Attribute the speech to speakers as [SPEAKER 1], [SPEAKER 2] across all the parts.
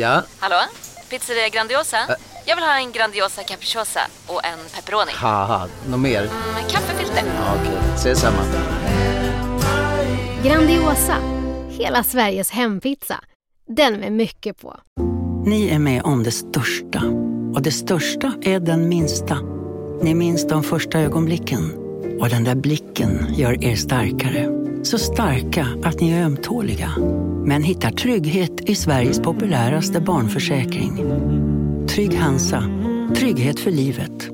[SPEAKER 1] Ja?
[SPEAKER 2] Hallå? Pizzeria Grandiosa? Jag vill ha en Grandiosa capriciosa och en pepperoni.
[SPEAKER 1] Haha, något mer?
[SPEAKER 2] Med kaffefilter.
[SPEAKER 1] Ja, Okej, ses samma.
[SPEAKER 3] Grandiosa, hela Sveriges hempizza. Den med mycket på.
[SPEAKER 4] Ni är med om det största. Och det största är den minsta. Ni minns de första ögonblicken. Och den där blicken gör er starkare. Så starka att ni är ömtåliga. Men hittar trygghet i Sveriges populäraste barnförsäkring. Trygg Hansa. Trygghet för livet.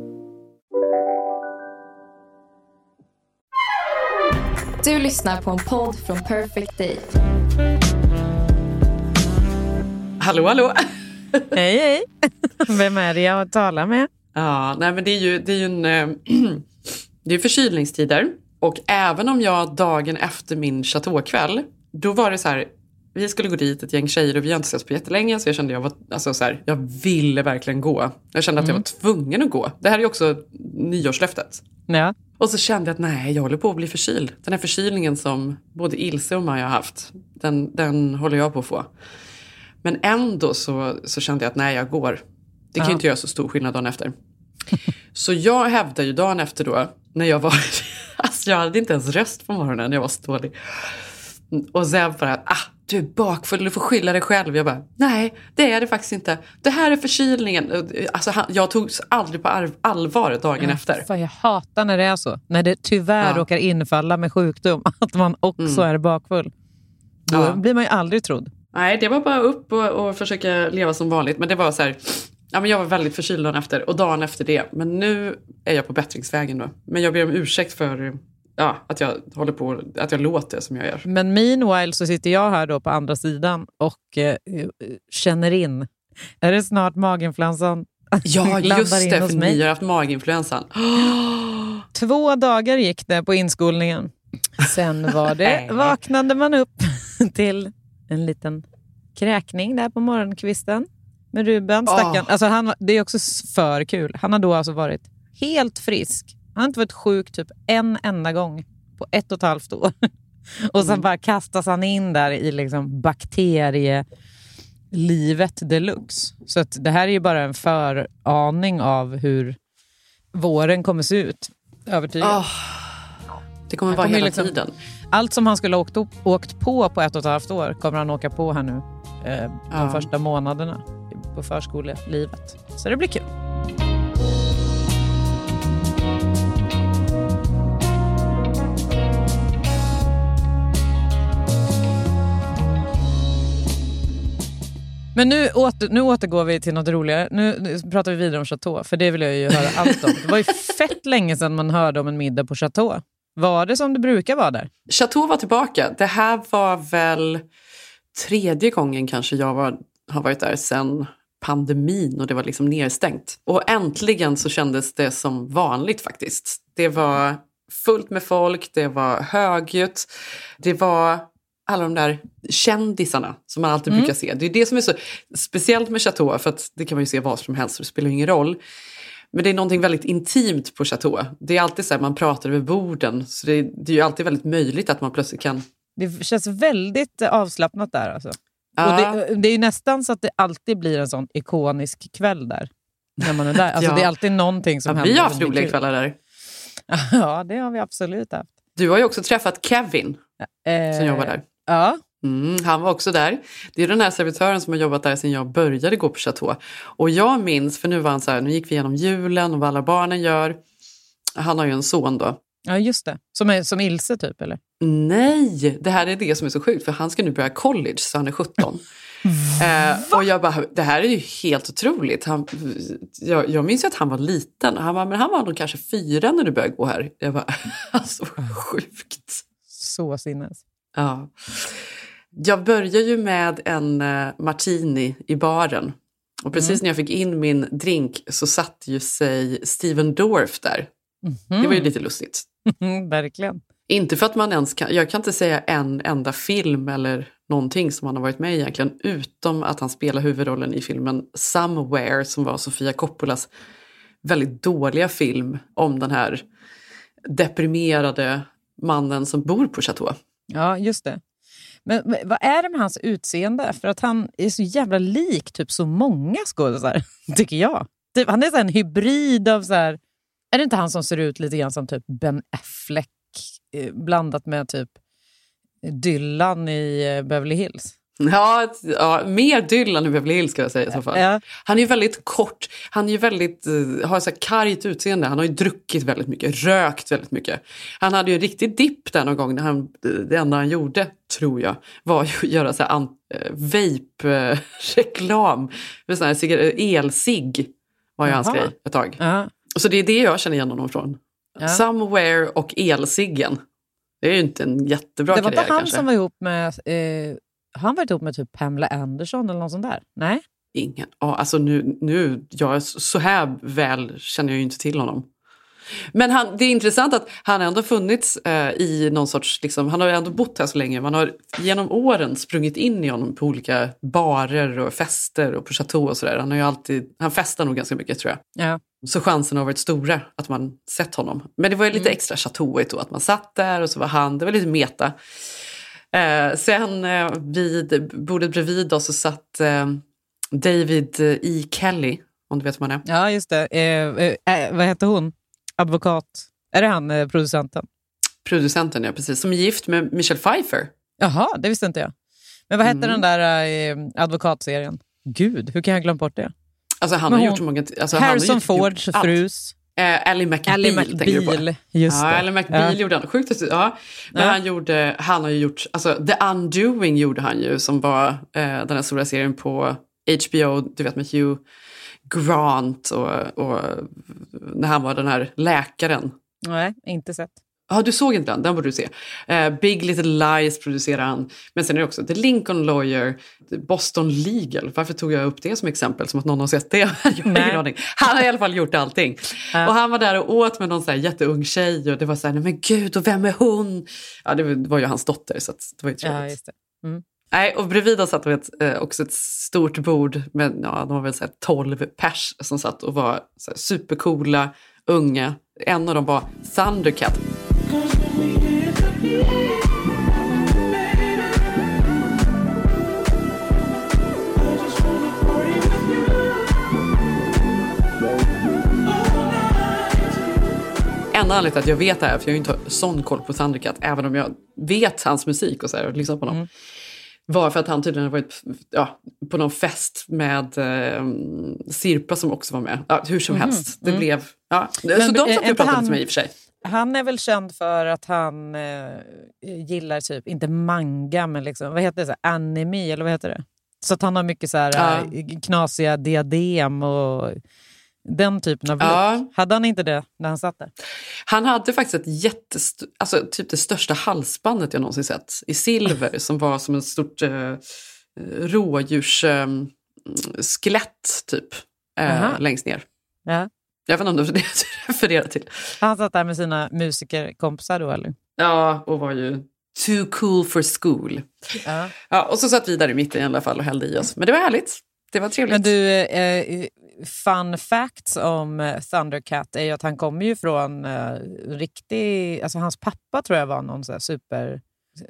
[SPEAKER 5] Du lyssnar på en podd från Perfect Day.
[SPEAKER 6] Hallå, hallå!
[SPEAKER 7] Hej, hej. Vem är det jag talar med?
[SPEAKER 6] Ja, nej men det är ju, det är ju en, eh, det är förkylningstider. Och även om jag dagen efter min chateaukväll, då var det så här, vi skulle gå dit ett gäng tjejer och vi har inte setts på jättelänge så jag kände jag var, alltså så här, jag ville verkligen gå. Jag kände att jag var tvungen att gå. Det här är ju också nyårslöftet.
[SPEAKER 7] Ja.
[SPEAKER 6] Och så kände jag att nej, jag håller på att bli förkyld. Den här förkylningen som både Ilse och Maja har haft, den, den håller jag på att få. Men ändå så, så kände jag att nej, jag går. Det kan ju
[SPEAKER 7] Ja.
[SPEAKER 6] inte göra så stor skillnad dagen efter. Så jag hävdar ju dagen efter då, när jag var... Jag hade inte ens röst på morgonen, jag var så dålig. Och sen bara, ah, du är bakfull, du får skylla dig själv. Jag bara, nej, det är det faktiskt inte. Det här är förkylningen. Alltså, han, jag togs aldrig på ar- allvar dagen efter.
[SPEAKER 7] Fan, jag hatar när det är så. När det tyvärr
[SPEAKER 6] Ja.
[SPEAKER 7] råkar infalla med sjukdom, att man också är bakfull. Då
[SPEAKER 6] Ja.
[SPEAKER 7] blir man ju aldrig trodd.
[SPEAKER 6] Nej, det var bara upp och, och försöka leva som vanligt. Men det var så här, ja, men jag var väldigt förkyld dagen efter och dagen efter det. Men nu är jag på bättringsvägen då. Men jag ber om ursäkt för ja, att jag håller på, att jag låter som jag gör.
[SPEAKER 7] Men meanwhile så sitter jag här då på andra sidan och eh, känner in. Är det snart maginfluensan?
[SPEAKER 6] Ja, just det, för ni har haft maginfluensan.
[SPEAKER 7] Två dagar gick det på inskolningen. Sen var det, vaknade man upp till en liten kräkning där på morgonkvisten med Ruben. Stackarn.
[SPEAKER 6] Åh.
[SPEAKER 7] Alltså han, det är också för kul. Han har då alltså varit helt frisk. Han har inte varit sjuk typ en enda gång på ett och ett halvt år. Och sen bara kastas han in där i liksom bakterielivet deluxe. Så att det här är ju bara en föraning av hur våren kommer se ut. Övertygad.
[SPEAKER 6] Åh, det kommer
[SPEAKER 7] Han
[SPEAKER 6] vara
[SPEAKER 7] kommer
[SPEAKER 6] hela
[SPEAKER 7] liksom-
[SPEAKER 6] tiden.
[SPEAKER 7] Allt som han skulle ha åkt, åkt på på ett och ett halvt år kommer han åka på här nu eh, de
[SPEAKER 6] Ja.
[SPEAKER 7] första månaderna på förskolelivet. Så det blir kul. Men nu, åter, nu återgår vi till något roligare. Nu, pratar vi vidare om Chateau, för det vill jag ju höra allt om. Det var ju fett länge sedan man hörde om en middag på Chateau. Var det som det brukar vara där?
[SPEAKER 6] Chateau var tillbaka. Det här var väl tredje gången kanske jag var, har varit där sen pandemin och det var liksom nedstängt. Och äntligen så kändes det som vanligt faktiskt. Det var fullt med folk, det var högljutt, det var alla de där kändisarna som man alltid brukar se. Det är det som är så speciellt med Chateau, för att det kan man ju se vad som helst, det spelar ingen roll. Men det är någonting väldigt intimt på Chateau. Det är alltid så här, man pratar över borden, så det, det är ju alltid väldigt möjligt att man plötsligt kan...
[SPEAKER 7] Det känns väldigt eh, avslappnat där. Alltså.
[SPEAKER 6] Ja.
[SPEAKER 7] Och det, det är ju nästan så att det alltid blir en sån ikonisk kväll där. När man är där. Alltså,
[SPEAKER 6] Ja.
[SPEAKER 7] Det är alltid någonting som
[SPEAKER 6] Ja,
[SPEAKER 7] händer.
[SPEAKER 6] vi har haft roliga kvällar där.
[SPEAKER 7] Ja, det har vi absolut haft.
[SPEAKER 6] Du har ju också träffat Kevin
[SPEAKER 7] Eh,
[SPEAKER 6] som jobbar där.
[SPEAKER 7] Ja,
[SPEAKER 6] Mm, han var också där. Det är den här servitören som har jobbat där sedan jag började gå på Chateau. Och jag minns, för nu var han så här, nu gick vi igenom julen och vad alla barnen gör. Han har ju en son då.
[SPEAKER 7] ja, just det. Som, är, som Ilse typ, eller?
[SPEAKER 6] Nej, det här är det som är så sjukt för han ska nu börja college så han är 17. eh, och jag bara, det här är ju helt otroligt. Han, jag, jag minns ju att han var liten. Han bara, men han var nog kanske fyra när du började gå här. Jag bara, alltså sjukt.
[SPEAKER 7] Så sinnes.
[SPEAKER 6] Ja. Jag börjar ju med en eh, martini i baren. Och precis när jag fick in min drink så satt ju sig Steven Dorff där. Det var ju lite lustigt.
[SPEAKER 7] Mm, verkligen.
[SPEAKER 6] Inte för att man ens kan, jag kan inte säga en enda film eller någonting som han har varit med i egentligen, utom att han spelar huvudrollen i filmen Somewhere som var Sofia Coppolas väldigt dåliga film om den här deprimerade mannen som bor på Chateau.
[SPEAKER 7] Ja, just det. Men, men vad är det med hans utseende? För att han är så jävla lik typ så många skådisar, tycker jag. Typ, han är så en hybrid av... så här, Är det inte han som ser ut lite grann som typ Ben Affleck eh, blandat med typ Dylan i eh, Beverly Hills?
[SPEAKER 6] Ja, ja, mer Dylan i Beverly Hills ska jag säga i så fall.
[SPEAKER 7] Ja.
[SPEAKER 6] Han är ju väldigt kort, han är ju väldigt, eh, har så här kargt utseende, han har ju druckit väldigt mycket, rökt väldigt mycket. Han hade ju en riktig dipp där någon gång, när han, det enda han gjorde, tror jag, var ju att göra så här an- eh, vape-reklam med sån här cigar- el-cigg var ju hans grej ett tag.
[SPEAKER 7] Ja.
[SPEAKER 6] Så det är det jag känner igen honom från.
[SPEAKER 7] Ja.
[SPEAKER 6] Somewhere och elciggen. Det är ju inte en jättebra
[SPEAKER 7] Det var
[SPEAKER 6] karriär
[SPEAKER 7] inte han
[SPEAKER 6] kanske.
[SPEAKER 7] som var ihop med... Eh, han varit ihop med typ Pamela Anderson eller något sånt där? Nej?
[SPEAKER 6] Ingen. Ja, alltså nu, nu, jag så här väl känner jag ju inte till honom. Men han, det är intressant att han har ändå funnits eh, i någon sorts, liksom, han har ju ändå bott här så länge. Man har genom åren sprungit in i honom på olika barer och fester och på chateau och sådär. Han har ju alltid, han festar nog ganska mycket tror jag.
[SPEAKER 7] Ja.
[SPEAKER 6] Så chansen har varit stora att man sett honom. Men det var ju lite extra chateauigt då, att man satt där och så var han, det var lite meta. Eh, sen eh, vid bordet bredvid oss så satt eh, David eh, E. Kelly, om du vet vem han är.
[SPEAKER 7] Ja, just det. Eh, eh, vad heter hon? Advokat. Är det han, producenten?
[SPEAKER 6] Producenten, ja precis. Som är gift med Michelle Pfeiffer.
[SPEAKER 7] Jaha, det visste inte jag. Men vad hette
[SPEAKER 6] Mm.
[SPEAKER 7] den där advokatserien? Gud, hur kan jag glömma bort det?
[SPEAKER 6] Alltså han
[SPEAKER 7] Men
[SPEAKER 6] har
[SPEAKER 7] hon-
[SPEAKER 6] gjort så många... Alltså,
[SPEAKER 7] Harrison Fords frus.
[SPEAKER 6] Eh, Ally McBeal,
[SPEAKER 7] Ally. McBeal. Just
[SPEAKER 6] ja,
[SPEAKER 7] det.
[SPEAKER 6] Ally McBeal
[SPEAKER 7] Ja.
[SPEAKER 6] gjorde han. Sjukt att- ja. Men
[SPEAKER 7] Ja.
[SPEAKER 6] han, gjorde, han har ju gjort, alltså The Undoing gjorde han ju som var eh, den här stora serien på HBO, du vet med Hugh Grant och, och när han var den här läkaren.
[SPEAKER 7] Nej, inte sett.
[SPEAKER 6] Ja, du såg inte den, den borde du se. Eh, Big Little Lies producerar han. Men sen är det också The Lincoln Lawyer, Boston Legal. Varför tog jag upp det som exempel? Som att någon har sett det? jag har ingen aning. Han har i alla fall gjort allting.
[SPEAKER 7] Ja.
[SPEAKER 6] Och han var där och åt med någon så här jätteung tjej och det var så här, nej men gud, och vem är hon? Ja, det var, ju hans dotter så det var ju trevligt.
[SPEAKER 7] Ja, det.
[SPEAKER 6] Nej, och bredvid oss satt vi ett, eh, också ett stort bord med ja, de var väl så här 12 pers som satt och var så här supercoola, unga. En av dem var Thundercat. Enda anledningen till att jag vet det här, för jag har ju inte sån koll på Thundercat, även om jag vet hans musik och så här, och lyssnat på honom, var för att han tydligen har varit ja, på någon fest med eh, Sirpa som också var med. Ja, hur som helst, det blev... Ja. så de
[SPEAKER 7] eh,
[SPEAKER 6] satt ju och
[SPEAKER 7] inte
[SPEAKER 6] pratade
[SPEAKER 7] han-
[SPEAKER 6] till mig i och för sig.
[SPEAKER 7] Han är väl känd för att han eh, gillar typ, inte manga, men liksom, vad heter det? Så här, anime, eller vad heter det? Så att han har mycket så här,
[SPEAKER 6] Ja.
[SPEAKER 7] eh, knasiga diadem och den typen av look.
[SPEAKER 6] Ja.
[SPEAKER 7] Hade han inte det när han satt där?
[SPEAKER 6] Han hade faktiskt ett jättest... Alltså typ det största halsbandet jag någonsin sett i silver som var som ett stort eh, eh, skelett typ eh, längst ner.
[SPEAKER 7] Ja.
[SPEAKER 6] Jag vet inte om det var det du refererade till.
[SPEAKER 7] Han satt där med sina musikerkompisar då, eller?
[SPEAKER 6] Ja, och var ju too cool for school.
[SPEAKER 7] Ja.
[SPEAKER 6] Ja, och så satt vi där i mitten i alla fall och hällde i oss. Men det var härligt. Det var trevligt.
[SPEAKER 7] Men du, eh, fun facts om eh, Thundercat är ju att han kommer ju från eh, riktig... Alltså hans pappa tror jag var någon så här super...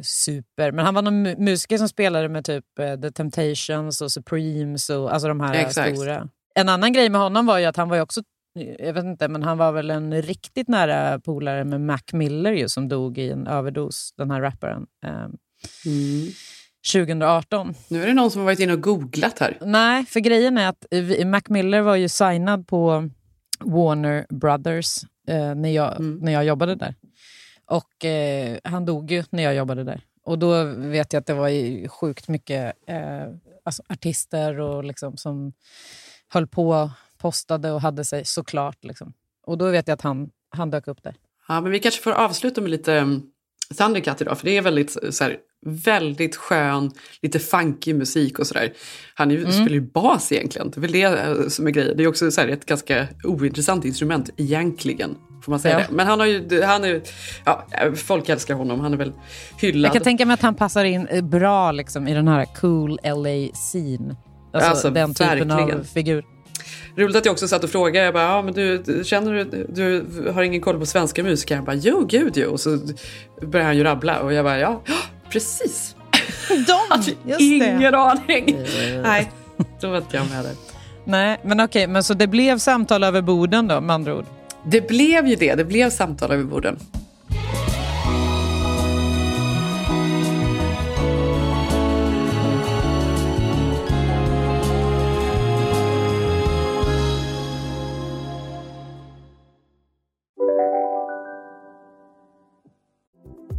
[SPEAKER 7] Super, men han var någon mu- musiker som spelade med typ eh, The Temptations och Supremes och alltså de här
[SPEAKER 6] Exakt.
[SPEAKER 7] stora. En annan grej med honom var ju att han var ju också, jag vet inte, men han var väl en riktigt nära polare med Mac Miller ju som dog i en överdos, den här rapparen. Eh,
[SPEAKER 6] Mm.
[SPEAKER 7] 2018.
[SPEAKER 6] Nu är det någon som har varit inne och googlat här.
[SPEAKER 7] Nej, för grejen är att vi- Mac Miller var ju signad på Warner Brothers eh, när, jag,
[SPEAKER 6] Mm.
[SPEAKER 7] när jag jobbade där. Och eh, han dog ju när jag jobbade där. Och då vet jag att det var ju sjukt mycket eh, alltså artister och liksom som höll på, postade och hade sig såklart. Liksom. Och då vet jag att han, han dök upp där.
[SPEAKER 6] Ja, men vi kanske får avsluta med lite um, Thundercat idag, för det är väldigt, så här, väldigt skön, lite funky musik och sådär. Han ju- spelar ju bas egentligen, det är väl det eh, som är grejen. Det är också så här, ett ganska ointressant instrument egentligen, får man säga
[SPEAKER 7] Ja.
[SPEAKER 6] det. Men han har ju, han är, ja, folk älskar honom, han är väl hyllad.
[SPEAKER 7] Jag kan tänka mig att han passar in eh, bra liksom, i den här cool LA-scene. Alltså,
[SPEAKER 6] Alltså,
[SPEAKER 7] den typen
[SPEAKER 6] verkligen.
[SPEAKER 7] av figur.
[SPEAKER 6] Roligt att jag också satt och frågade, jag bara, ja, men du, känner du, du har ingen koll på svenska musiker? Han bara, jo gud jo. Och så började han ju rabbla och jag bara, ja, precis.
[SPEAKER 7] De, just
[SPEAKER 6] ingen
[SPEAKER 7] det.
[SPEAKER 6] aning. Nej, då var inte jag med där.
[SPEAKER 7] Nej, men okej, men så det blev samtal över borden då med andra ord?
[SPEAKER 6] Det blev ju det. Det blev samtal över borden.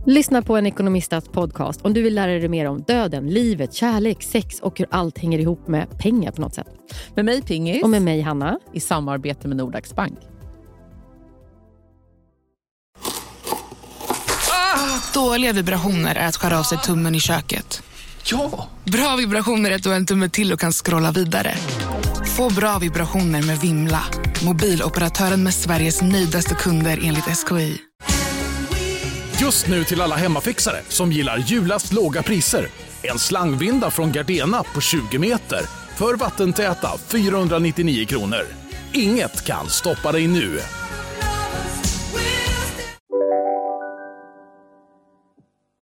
[SPEAKER 8] Lyssna på en ekonomistats podcast om du vill lära dig mer om döden, livet, kärlek, sex och hur allt hänger ihop med pengar på något sätt.
[SPEAKER 9] Med mig Pingis.
[SPEAKER 8] Och med mig Hanna.
[SPEAKER 9] I samarbete med Nordax Bank.
[SPEAKER 10] Dåliga vibrationer är att skära av sig tummen i köket.
[SPEAKER 11] Ja!
[SPEAKER 10] Bra vibrationer är att du har en tumme till och kan scrolla vidare. Få bra vibrationer med Vimla. Mobiloperatören med Sveriges nöjdaste kunder enligt SKI.
[SPEAKER 11] Just nu till alla hemmafixare som gillar julast låga priser. En slangvinda från Gardena på 20 meter för vattentäta 499 kronor. Inget kan stoppa dig nu.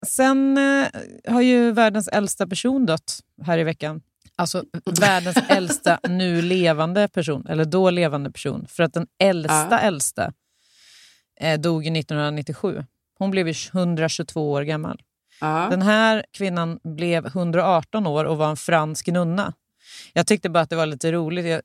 [SPEAKER 7] Sen eh, har ju världens äldsta person dött här i veckan. Alltså världens äldsta nu levande person, eller då levande person. För att den äldsta
[SPEAKER 6] Ja.
[SPEAKER 7] äldsta eh, dog ju 1997. Hon blev ju 122 år gammal.
[SPEAKER 6] Ja.
[SPEAKER 7] Den här kvinnan blev 118 år och var en fransk nunna. Jag tyckte bara att det var lite roligt. Jag eh,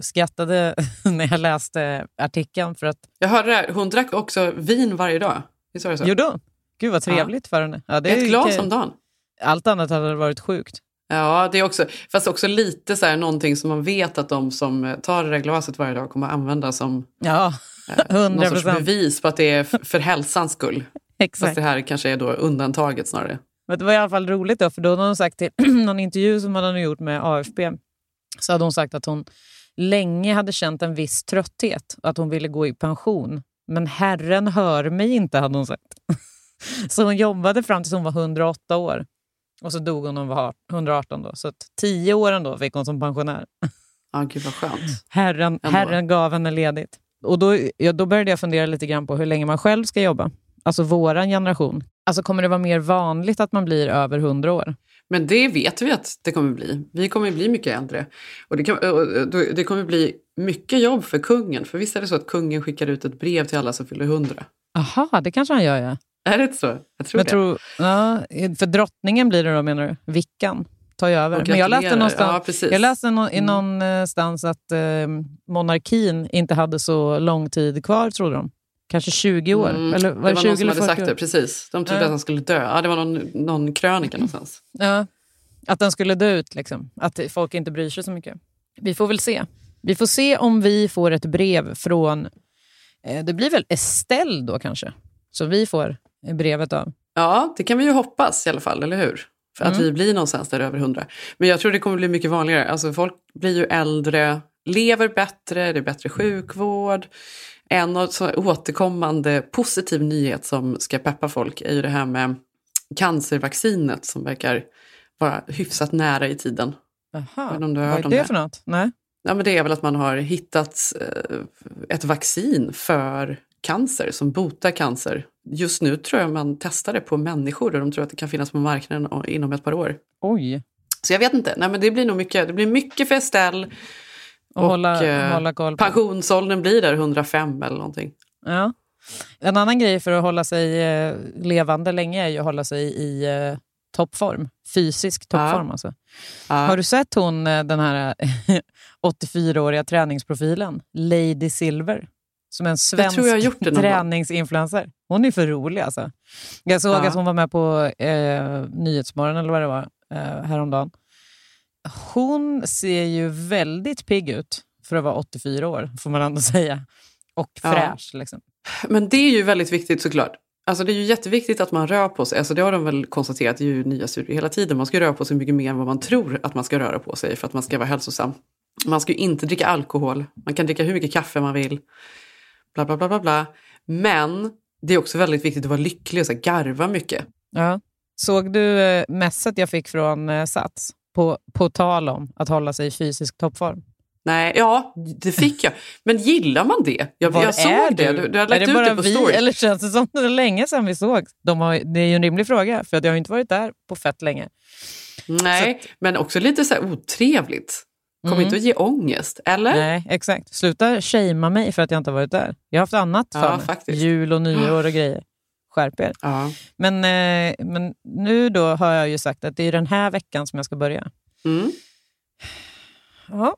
[SPEAKER 7] skrattade när jag läste artikeln. för att...
[SPEAKER 6] Jag hörde det här. Hon drack också vin varje dag. Visst var det så?
[SPEAKER 7] Gjorde hon? Gud vad trevligt för henne. Ja, det är
[SPEAKER 6] Ett glas
[SPEAKER 7] okej.
[SPEAKER 6] om dagen.
[SPEAKER 7] Allt annat hade varit sjukt.
[SPEAKER 6] Ja, det är också, fast också lite så här, någonting som man vet att de som tar det där glaset varje dag kommer använda som
[SPEAKER 7] Ja,
[SPEAKER 6] eh, någon
[SPEAKER 7] 100
[SPEAKER 6] sorts bevis på att det är för hälsans skull.
[SPEAKER 7] Exakt.
[SPEAKER 6] Fast det här kanske är då undantaget snarare.
[SPEAKER 7] Men det var i alla fall roligt då, för då hade hon sagt till någon intervju som hon hade gjort med AFP, så hade hon sagt att hon länge hade känt en viss trötthet och att hon ville gå i pension. Men Herren hör mig inte, hade hon sagt. Så hon jobbade fram tills hon var 108 år. Och så dog hon när hon var 118. Då. Så tio år ändå fick hon som pensionär.
[SPEAKER 6] Ja, gud vad skönt.
[SPEAKER 7] Herren,
[SPEAKER 6] Ändå.
[SPEAKER 7] herren gav henne ledigt. Och då, ja, då började jag fundera lite grann på hur länge man själv ska jobba. Alltså våran generation. Alltså kommer det vara mer vanligt att man blir över 100 år?
[SPEAKER 6] Men det vet vi att det kommer bli. Vi kommer bli mycket äldre. Och det, kan, och det kommer bli mycket jobb för kungen. För visst är det så att kungen skickar ut ett brev till alla som fyller 100?
[SPEAKER 7] Aha, det kanske han gör ja.
[SPEAKER 6] Är det inte så? Jag tror
[SPEAKER 7] Men
[SPEAKER 6] det.
[SPEAKER 7] tror, ja, för drottningen blir det då menar du? Vickan tar ju över. Men jag läste, någonstans,
[SPEAKER 6] Ja,
[SPEAKER 7] jag läste i
[SPEAKER 6] Mm.
[SPEAKER 7] någonstans att eh, monarkin inte hade så lång tid kvar, trodde de. Kanske 20 år?
[SPEAKER 6] Mm,
[SPEAKER 7] Eller
[SPEAKER 6] det
[SPEAKER 7] var
[SPEAKER 6] var
[SPEAKER 7] det 20
[SPEAKER 6] någon som hade
[SPEAKER 7] 40
[SPEAKER 6] sagt
[SPEAKER 7] år?
[SPEAKER 6] det, precis. De trodde
[SPEAKER 7] Ja.
[SPEAKER 6] att han skulle dö. Ja, det var någon, någon krönika någonstans.
[SPEAKER 7] Ja, att den skulle dö ut, liksom. att folk inte bryr sig så mycket. Vi får väl se. Vi får se om vi får ett brev från, eh, det blir väl Estelle då kanske, så vi får brevet av.
[SPEAKER 6] Ja, det kan vi ju hoppas i alla fall, eller hur? För att
[SPEAKER 7] Mm.
[SPEAKER 6] vi blir någonstans där över 100. Men jag tror det kommer bli mycket vanligare. Alltså folk blir ju äldre, lever bättre, det är bättre sjukvård. En av så återkommande positiv nyhet som ska peppa folk är ju det här med cancervaccinet som verkar vara hyfsat nära i tiden.
[SPEAKER 7] Aha, vad är det
[SPEAKER 6] det?
[SPEAKER 7] för något? Nej.
[SPEAKER 6] Ja, men det är väl att man har hittat eh, ett vaccin för cancer som botar cancer. Just nu tror jag man testar det på människor och de tror att det kan finnas på marknaden inom ett par år.
[SPEAKER 7] Oj.
[SPEAKER 6] Så jag vet inte. Nej, men det blir nog mycket, det blir mycket för Estelle.
[SPEAKER 7] Och hålla-
[SPEAKER 6] eh,
[SPEAKER 7] hålla koll på.
[SPEAKER 6] pensionsåldern blir där 105 eller någonting.
[SPEAKER 7] Ja. En annan grej för att hålla sig eh, levande länge är ju att hålla sig i eh, toppform. Fysisk toppform. Alltså. Har du sett hon, den här eh, 84-åriga träningsprofilen, Lady Silver? Som en svensk träningsinfluencer. Hon är för rolig alltså. Jag såg
[SPEAKER 6] Ja.
[SPEAKER 7] att hon var med på eh, Nyhetsmorgon eller vad det var eh, häromdagen. Hon ser ju väldigt pigg ut för att vara 84 år, får man ändå säga. Och
[SPEAKER 6] Ja.
[SPEAKER 7] fräsch. Liksom.
[SPEAKER 6] Men det är ju väldigt viktigt såklart. Alltså det är ju jätteviktigt att man rör på sig. Alltså det har de väl konstaterat, ju nya studier hela tiden. Man ska röra på sig mycket mer än vad man tror att man ska röra på sig för att man ska vara hälsosam. Man ska ju inte dricka alkohol. Man kan dricka hur mycket kaffe man vill. Bla, bla, bla, bla, bla. Men det är också väldigt viktigt att vara lycklig och så här, garva mycket.
[SPEAKER 7] Ja. Såg du eh, messet jag fick från eh, Sats? På, på tal om att hålla sig i fysisk toppform.
[SPEAKER 6] Nej, ja, det fick jag. Men gillar man det? Jag,
[SPEAKER 7] Var
[SPEAKER 6] jag såg
[SPEAKER 7] är
[SPEAKER 6] det.
[SPEAKER 7] Du?
[SPEAKER 6] Du, har
[SPEAKER 7] är
[SPEAKER 6] lagt
[SPEAKER 7] det
[SPEAKER 6] ut
[SPEAKER 7] bara
[SPEAKER 6] det på
[SPEAKER 7] vi
[SPEAKER 6] story.
[SPEAKER 7] eller känns det som det är länge sedan vi såg? De har, det är ju en rimlig fråga, för att jag har inte varit där på fett länge.
[SPEAKER 6] Nej, men också lite så här otrevligt. Kommer
[SPEAKER 7] Mm.
[SPEAKER 6] inte att ge ångest, eller?
[SPEAKER 7] Nej, exakt. Sluta shamea mig för att jag inte har varit där. Jag har haft annat för
[SPEAKER 6] Ja,
[SPEAKER 7] mig.
[SPEAKER 6] faktiskt.
[SPEAKER 7] Jul och nyår och grejer. Skärp er.
[SPEAKER 6] Ja.
[SPEAKER 7] Men, eh, men nu då har jag ju sagt att det är den här veckan som jag ska börja.
[SPEAKER 6] Mm.
[SPEAKER 7] Ja.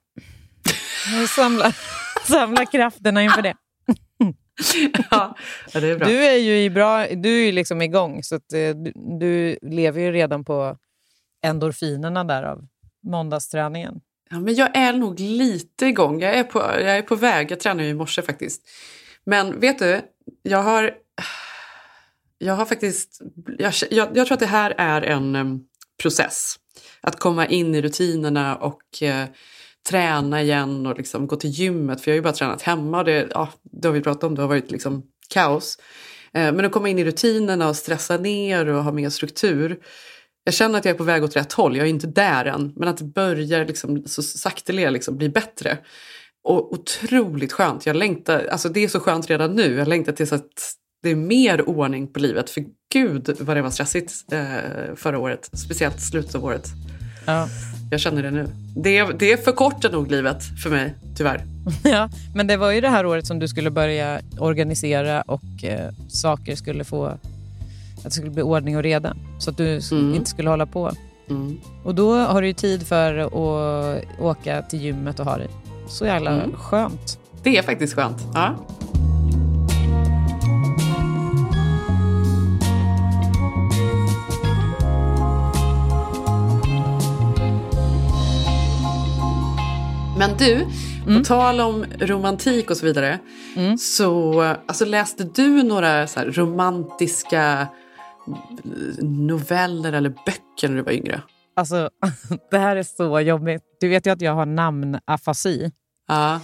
[SPEAKER 7] Jag samlar, samlar krafterna inför det.
[SPEAKER 6] ja, det är bra.
[SPEAKER 7] Du är ju i bra, du är ju liksom igång, så att, eh, du, du lever ju redan på endorfinerna där av måndagsträningen.
[SPEAKER 6] Ja, men jag är nog lite igång. Jag är på, jag är på väg. Jag tränade ju i morse faktiskt. Men vet du, jag har, jag har faktiskt... Jag, jag, jag tror att det här är en process. Att komma in i rutinerna och eh, träna igen och liksom gå till gymmet. För jag har ju bara tränat hemma och det, ja, det har vi pratat om, det har varit liksom kaos. Eh, men att komma in i rutinerna och stressa ner och ha mer struktur. Jag känner att jag är på väg åt rätt håll, jag är inte där än. Men att det börjar liksom, så sakteliga liksom bli bättre. Och otroligt skönt. Jag längtar, alltså det är så skönt redan nu. Jag längtar tills att det är mer ordning på livet. För gud vad det var stressigt eh, förra året. Speciellt slutet av året.
[SPEAKER 7] Ja.
[SPEAKER 6] Jag känner det nu. Det, det förkortar nog livet för mig, tyvärr.
[SPEAKER 7] ja, men det var ju det här året som du skulle börja organisera och eh, saker skulle få... Att det skulle bli ordning och reda. Så att du
[SPEAKER 6] Mm.
[SPEAKER 7] inte skulle hålla på.
[SPEAKER 6] Mm.
[SPEAKER 7] Och då har du ju tid för att åka till gymmet och ha det så jävla
[SPEAKER 6] Mm.
[SPEAKER 7] skönt.
[SPEAKER 6] Det är faktiskt skönt. Ja. Men du, på tal om romantik och så vidare. Så alltså, läste du några så romantiska noveller eller böcker när du var yngre?
[SPEAKER 7] Alltså, det här är så jobbigt. Du vet ju att jag har namnafasi.
[SPEAKER 6] Ja.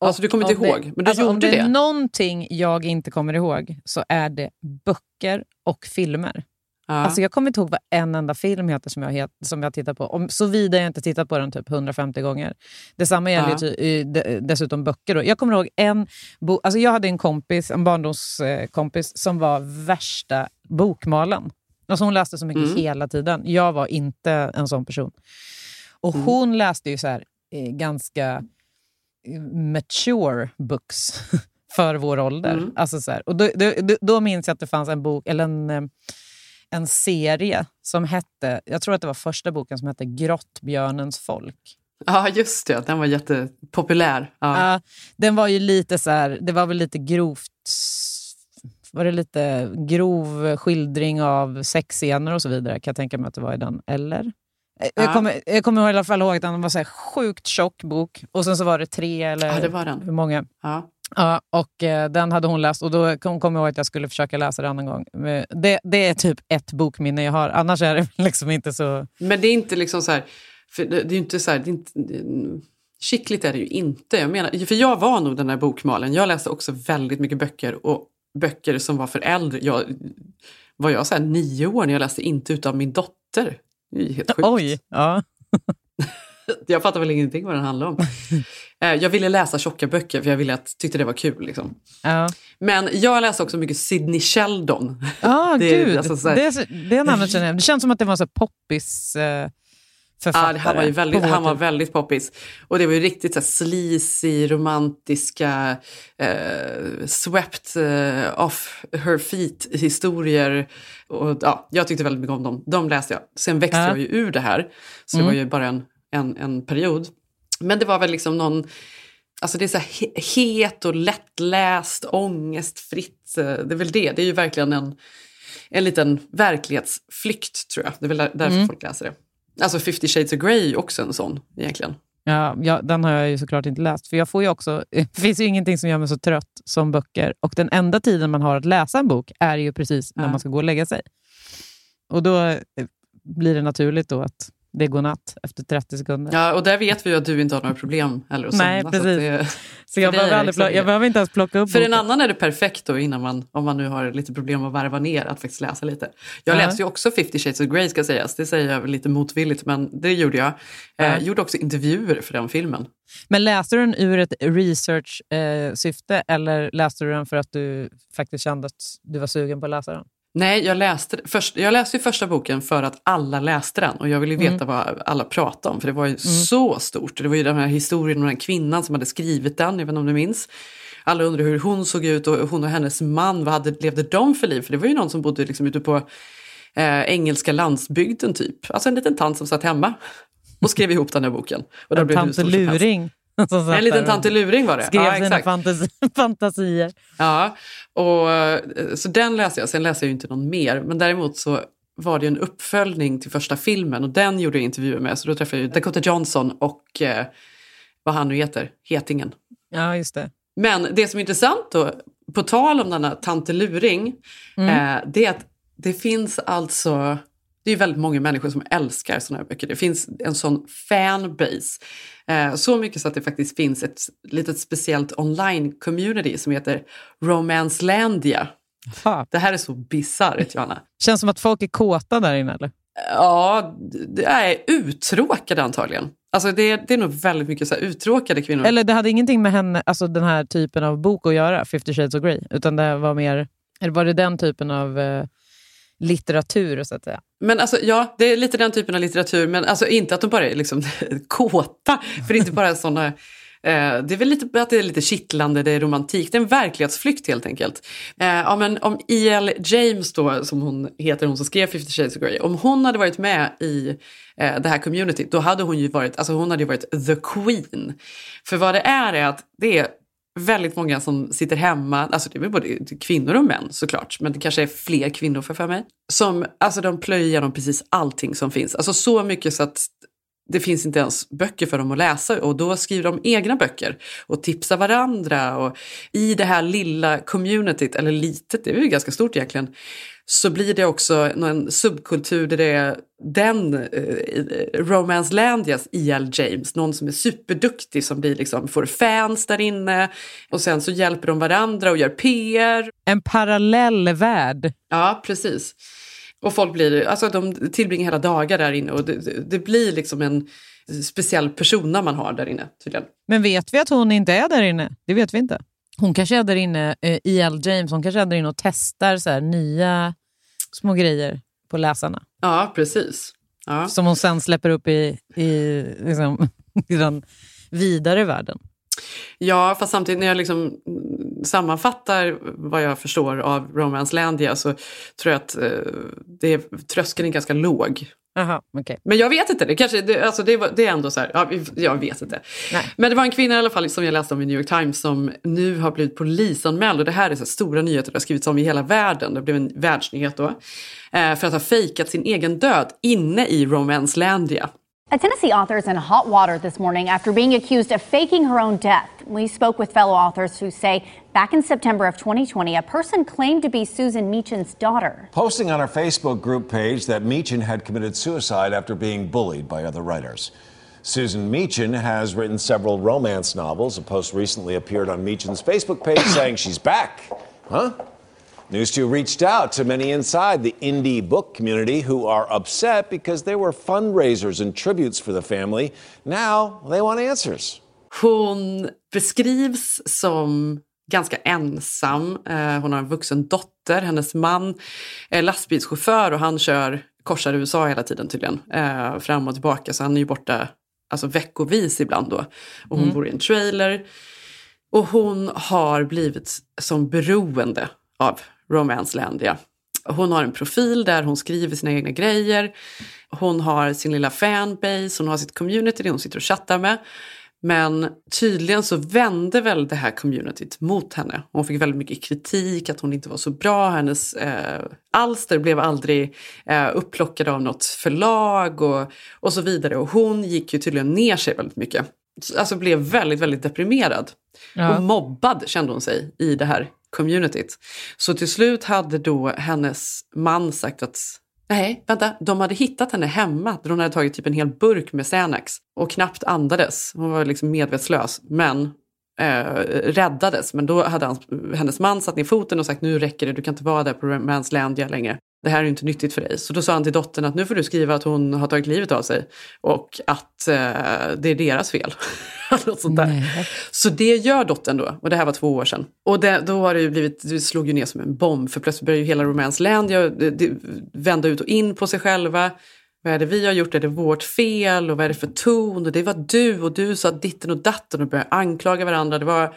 [SPEAKER 6] Alltså, du kommer inte
[SPEAKER 7] om det-
[SPEAKER 6] ihåg, men du
[SPEAKER 7] alltså, Om
[SPEAKER 6] gjorde
[SPEAKER 7] det är
[SPEAKER 6] det.
[SPEAKER 7] någonting jag inte kommer ihåg så är det böcker och filmer.
[SPEAKER 6] Ja.
[SPEAKER 7] Alltså, jag kommer inte ihåg vad en enda film heter som jag, het, som jag tittar på. Om, såvida jag inte tittat på den typ 150 gånger. Detsamma gäller
[SPEAKER 6] Ja.
[SPEAKER 7] ju ty, de, dessutom böcker. Då. Jag kommer ihåg en bo, alltså Jag hade en kompis, en barndomskompis som var värsta bokmalen. Alltså hon läste så mycket
[SPEAKER 6] Mm.
[SPEAKER 7] hela tiden. Jag var inte en sån person. Och
[SPEAKER 6] Mm.
[SPEAKER 7] Hon läste ju så här, eh, ganska eh, mature books för vår ålder.
[SPEAKER 6] Mm.
[SPEAKER 7] Alltså så här. Och då, då, då- då minns jag att det fanns en bok, eller en, eh, en serie som hette, jag tror att det var första boken som hette Grottbjörnens folk.
[SPEAKER 6] Ja, just det. Den var jättepopulär. Ja.
[SPEAKER 7] Ja, den var ju lite så här, det var väl lite grovt, var det lite grov skildring av sexscener och så vidare kan jag tänka mig att det var i den, eller?
[SPEAKER 6] Ja.
[SPEAKER 7] Jag kommer, jag kommer i alla fall ihåg att den var så här sjukt tjock bok och sen så var det tre eller
[SPEAKER 6] Ja, det var den.
[SPEAKER 7] hur många.
[SPEAKER 6] Ja.
[SPEAKER 7] Ja, och eh, den hade hon läst och då kom, kom jag ihåg att jag skulle försöka läsa den en gång. Men Det, det är typ ett bokminne jag har, annars är det liksom inte så...
[SPEAKER 6] Men det är inte liksom så här... För det, det är inte så här... Det är inte, det, skickligt är det ju inte. Jag menar, för jag var nog den där bokmalen. Jag läste också väldigt mycket böcker och böcker som var för äldre. Jag, var jag så här nio år när jag läste inte utav min dotter? Det är helt sjukt.
[SPEAKER 7] Oj! Ja.
[SPEAKER 6] Jag fattar väl ingenting vad den handlar om. Eh, jag ville läsa tjocka böcker för jag ville att, tyckte det var kul. Liksom.
[SPEAKER 7] Ja.
[SPEAKER 6] Men jag läste också mycket Sidney Sheldon.
[SPEAKER 7] Ah,
[SPEAKER 6] Det
[SPEAKER 7] gud.
[SPEAKER 6] alltså så här-
[SPEAKER 7] det, är- det namnet känner jag. Det känns som att det var så poppis eh, författare.
[SPEAKER 6] Ja, han var ju väldigt, han var väldigt poppis. Och det var ju riktigt så här sleazy, romantiska, eh, swept eh, off her feet historier. Och, ja, jag tyckte väldigt mycket om dem. De läste jag. Sen växte
[SPEAKER 7] Ja.
[SPEAKER 6] jag ju ur det här. Så det
[SPEAKER 7] Mm.
[SPEAKER 6] var ju bara en, en, en period. Men det var väl liksom någon... Alltså det är så här he- het och lättläst, ångestfritt. eh, Det är väl det. Det är ju verkligen en, en liten verklighetsflykt tror jag. Det är väl där- därför
[SPEAKER 7] Mm.
[SPEAKER 6] folk läser det. Alltså 50 shades of Grey är också en sån egentligen.
[SPEAKER 7] Ja, ja, den har jag ju såklart inte läst. För jag får ju också, det finns ju ingenting som gör mig så trött som böcker. Och den enda tiden man har att läsa en bok är ju precis när
[SPEAKER 6] Ja.
[SPEAKER 7] man ska gå och lägga sig. Och då eh, blir det naturligt då att det går natt efter 30 sekunder.
[SPEAKER 6] Ja, och där vet vi ju att du inte har några problem heller att.
[SPEAKER 7] Nej,
[SPEAKER 6] så
[SPEAKER 7] precis.
[SPEAKER 6] att det-
[SPEAKER 7] Så jag
[SPEAKER 6] för dig
[SPEAKER 7] behöver,
[SPEAKER 6] är
[SPEAKER 7] aldrig
[SPEAKER 6] liksom
[SPEAKER 7] plo- jag behöver inte ens plocka upp
[SPEAKER 6] För en
[SPEAKER 7] boken.
[SPEAKER 6] annan är det perfekt då innan man, om man nu har lite problem att varva ner, att faktiskt läsa lite. Jag
[SPEAKER 7] Ja.
[SPEAKER 6] läste ju också 50 shades of Grey ska sägas, det säger jag lite motvilligt men det gjorde jag.
[SPEAKER 7] Ja.
[SPEAKER 6] Eh, gjorde också intervjuer för den filmen.
[SPEAKER 7] Men läste du den ur ett research-syfte eller läste du den för att du faktiskt kände att du var sugen på att läsa den?
[SPEAKER 6] Nej, jag läste, först, jag läste ju första boken för att alla läste den och jag ville veta
[SPEAKER 7] Mm.
[SPEAKER 6] vad alla pratade om för det var ju så stort. Det var ju den här historien om den kvinnan som hade skrivit den, jag vet inte om du minns. Alla undrade hur hon såg ut och hon och hennes man, vad hade, levde de för liv? För det var ju någon som bodde liksom ute på eh, engelska landsbygden typ. Alltså en liten tant som satt hemma och skrev ihop den här boken. Och
[SPEAKER 7] En tant luring.
[SPEAKER 6] En liten
[SPEAKER 7] där och
[SPEAKER 6] tant luring var det.
[SPEAKER 7] Skrev
[SPEAKER 6] Ja,
[SPEAKER 7] sina fantasi- fantasier.
[SPEAKER 6] Ja, och, eh, så den läste jag. Sen läste jag ju inte någon mer. Men däremot så var det en uppföljning till första filmen och den gjorde jag intervjuer med. Så då träffade jag Dakota Johnson och eh, vad han nu heter, Hetingen.
[SPEAKER 7] Ja, just det.
[SPEAKER 6] Men det som är intressant då, på tal om denna Tante Luring,
[SPEAKER 7] Mm.
[SPEAKER 6] eh, det är att det finns alltså, det är väldigt många människor som älskar sådana här böcker. Det finns en sån fanbase. Eh, så mycket så att det faktiskt finns ett litet speciellt online-community som heter Romancelandia.
[SPEAKER 7] Fan.
[SPEAKER 6] Det här är så bisarrt, Johanna.
[SPEAKER 7] Känns som att folk är kåta där inne, eller?
[SPEAKER 6] Ja, det är uttråkade antagligen. Alltså det, det är nog väldigt mycket så här uttråkade kvinnor.
[SPEAKER 7] Eller det hade ingenting med henne, alltså den här typen av bok att göra, 50 shades of Grey, utan det var mer, eller var det den typen av eh, litteratur, så att säga?
[SPEAKER 6] Men alltså, ja, det är lite den typen av litteratur, men alltså inte att de bara är liksom kåta. För det är inte bara sådana... Eh, det är väl lite att det är lite kittlande, det är romantik, det är en verklighetsflykt helt enkelt. Eh, ja, men om E.L. James då, som hon heter, hon som skrev 50 shades of Grey, om hon hade varit med i eh, det här communityt, då hade hon ju varit, alltså hon hade varit the queen. För vad det är är att det är väldigt många som sitter hemma, alltså det är väl både kvinnor och män såklart, men det kanske är fler kvinnor för, för mig, som alltså de plöjer igenom precis allting som finns. Alltså så mycket så att det finns inte ens böcker för dem att läsa och då skriver de egna böcker och tipsar varandra. Och I det här lilla communityt, eller litet, det är ju ganska stort egentligen, så blir det också en subkultur där det är den eh, Romance Landias E.L. James, någon som är superduktig som blir liksom, får fans där inne och sen så hjälper de varandra och gör PR.
[SPEAKER 7] En parallell värld.
[SPEAKER 6] Ja, precis. Och folk blir, alltså de tillbringar hela dagar där inne och det, det, blir liksom en speciell persona man har där inne tydligen.
[SPEAKER 7] Men vet vi att hon inte är där inne? Det vet vi inte. Hon kanske är där inne, eh, E.L. James, hon kanske är där inne och testar så här, nya små grejer på läsarna.
[SPEAKER 6] Ja, precis. Ja.
[SPEAKER 7] Som hon sen släpper upp i, i, liksom, i den vidare världen.
[SPEAKER 6] Ja, fast samtidigt när jag liksom sammanfattar vad jag förstår av Romancelandia så tror jag att eh, det är, tröskeln är ganska låg.
[SPEAKER 7] Aha, okay.
[SPEAKER 6] Men jag vet inte, det, kanske, det, alltså det, det är ändå så här, ja, jag vet inte.
[SPEAKER 7] Nej.
[SPEAKER 6] Men det var en kvinna i alla fall som jag läste om i New York Times som nu har blivit polisanmäld och det här är så stora nyheter, det har skrivits om i hela världen, det blev en världsnyhet då. Eh, för att ha fejkat sin egen död inne i Romancelandia.
[SPEAKER 12] A Tennessee author is in hot water this morning after being accused of faking her own death. We spoke with fellow authors who say back in September of 2020, a person claimed to be Susan Meachin's daughter.
[SPEAKER 13] Posting on her Facebook group page that Meechin had committed suicide after being bullied by other writers. Susan Meechin has written several romance novels. A post recently appeared on Meechin's Facebook page saying she's back. Huh? News 2 reached out to many inside the indie book community who are upset because there were fundraisers and tributes for the family. Now they want answers.
[SPEAKER 6] Hon beskrivs som ganska ensam. Eh, Hon har en vuxen dotter. Hennes man är lastbilschaufför och han kör, korsar USA hela tiden tydligen. eh, Fram och tillbaka, så han är ju borta alltså, veckovis ibland då. Och hon
[SPEAKER 7] Mm.
[SPEAKER 6] bor i en trailer. Och hon har blivit som beroende av Romancelandia. Hon har en profil där hon skriver sina egna grejer. Hon har sin lilla fanbase, hon har sitt community det hon sitter och chattar med. Men tydligen så vände väl det här communityt mot henne. Hon fick väldigt mycket kritik, att hon inte var så bra. Hennes eh, alster blev aldrig eh, upplockade av något förlag och, och så vidare. Och hon gick ju tydligen ner sig väldigt mycket. Alltså blev väldigt, väldigt deprimerad.
[SPEAKER 7] Ja.
[SPEAKER 6] Och mobbad kände hon sig i det här communityt. Så till slut hade då hennes man sagt att Nej, vänta. De hade hittat henne hemma där hon hade tagit typ en hel burk med Xanax och knappt andades. Hon var liksom medvetslös, men eh, räddades. Men då hade hans, hennes man satt ner foten och sagt nu räcker det, du kan inte vara där på Romanslandia längre. Det här är inte nyttigt för dig. Så då sa han till dottern att nu får du skriva att hon har tagit livet av sig och att eh, det är deras fel. Något sånt där. Så det gör dottern då, och det här var två år sedan. Och det, då har det ju blivit, det slog ju ner som en bomb för plötsligt började ju hela Romanslandia vända ut och in på sig själva. Vad är det vi har gjort? Är det vårt fel? Och vad är det för ton? Och det var du och du sa ditten och datten och började anklaga varandra. Det var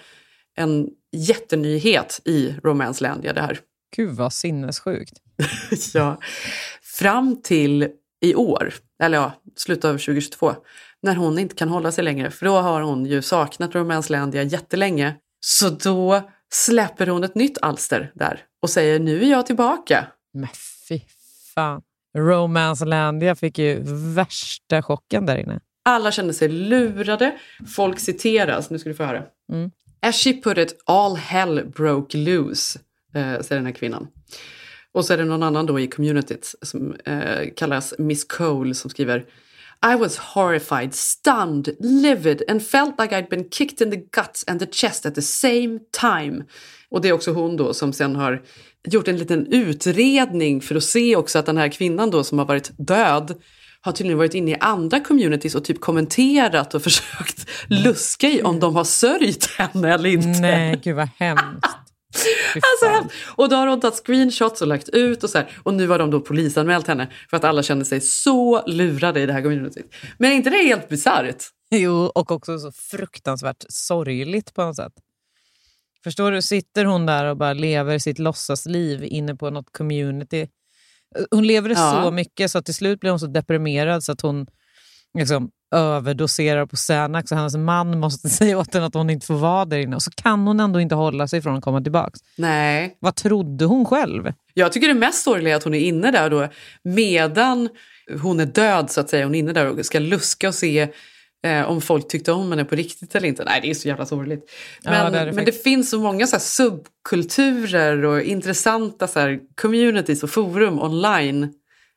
[SPEAKER 6] en jättenyhet i Romanslandia det här.
[SPEAKER 7] Gud vad sinnessjukt.
[SPEAKER 6] ja. Fram till i år, eller ja, slutet av 2022, när hon inte kan hålla sig längre. För då har hon ju saknat Romanslandia jättelänge. Så då släpper hon ett nytt alster där och säger nu är jag tillbaka.
[SPEAKER 7] Men fy fan. Romancelandia fick ju värsta chocken där inne.
[SPEAKER 6] Alla kände sig lurade. Folk citeras. Nu ska du få höra.
[SPEAKER 7] Mm.
[SPEAKER 6] As she put it, all hell broke loose, eh, säger den här kvinnan. Och så är det någon annan då i communityt som eh, kallas Miss Cole som skriver I was horrified, stunned, livid and felt like I'd been kicked in the guts and the chest at the same time. Och det är också hon då som sen har gjort en liten utredning för att se också att den här kvinnan då som har varit död har tydligen varit inne i andra communities och typ kommenterat och försökt luska i om de har sörjt henne eller inte.
[SPEAKER 7] Nej, gud vad hemskt.
[SPEAKER 6] Alltså, och då har hon tagit screenshots och lagt ut och så här. Och nu har de då polisanmält henne för att alla kände sig så lurade i det här communityt. Men är inte det helt bisarrt?
[SPEAKER 7] Jo, och också så fruktansvärt sorgligt på något sätt. Förstår du, sitter hon där och bara lever sitt låtsasliv inne på något community. Hon lever det
[SPEAKER 6] Ja.
[SPEAKER 7] så mycket så att till slut blir hon så deprimerad så att hon liksom överdoserar på Xanax och hennes man måste säga åt henne att hon inte får vara där inne. Och så kan hon ändå inte hålla sig från att komma tillbaka.
[SPEAKER 6] Nej.
[SPEAKER 7] Vad trodde hon själv?
[SPEAKER 6] Jag tycker det mest sorgliga är att hon är inne där då medan hon är död så att säga. Hon är inne där och ska luska och se eh, om folk tyckte om henne på riktigt eller inte. Nej, det är så jävla sorgligt.
[SPEAKER 7] Ja,
[SPEAKER 6] Men,
[SPEAKER 7] det är det
[SPEAKER 6] men det finns så många så subkulturer och intressanta så här communities och forum online.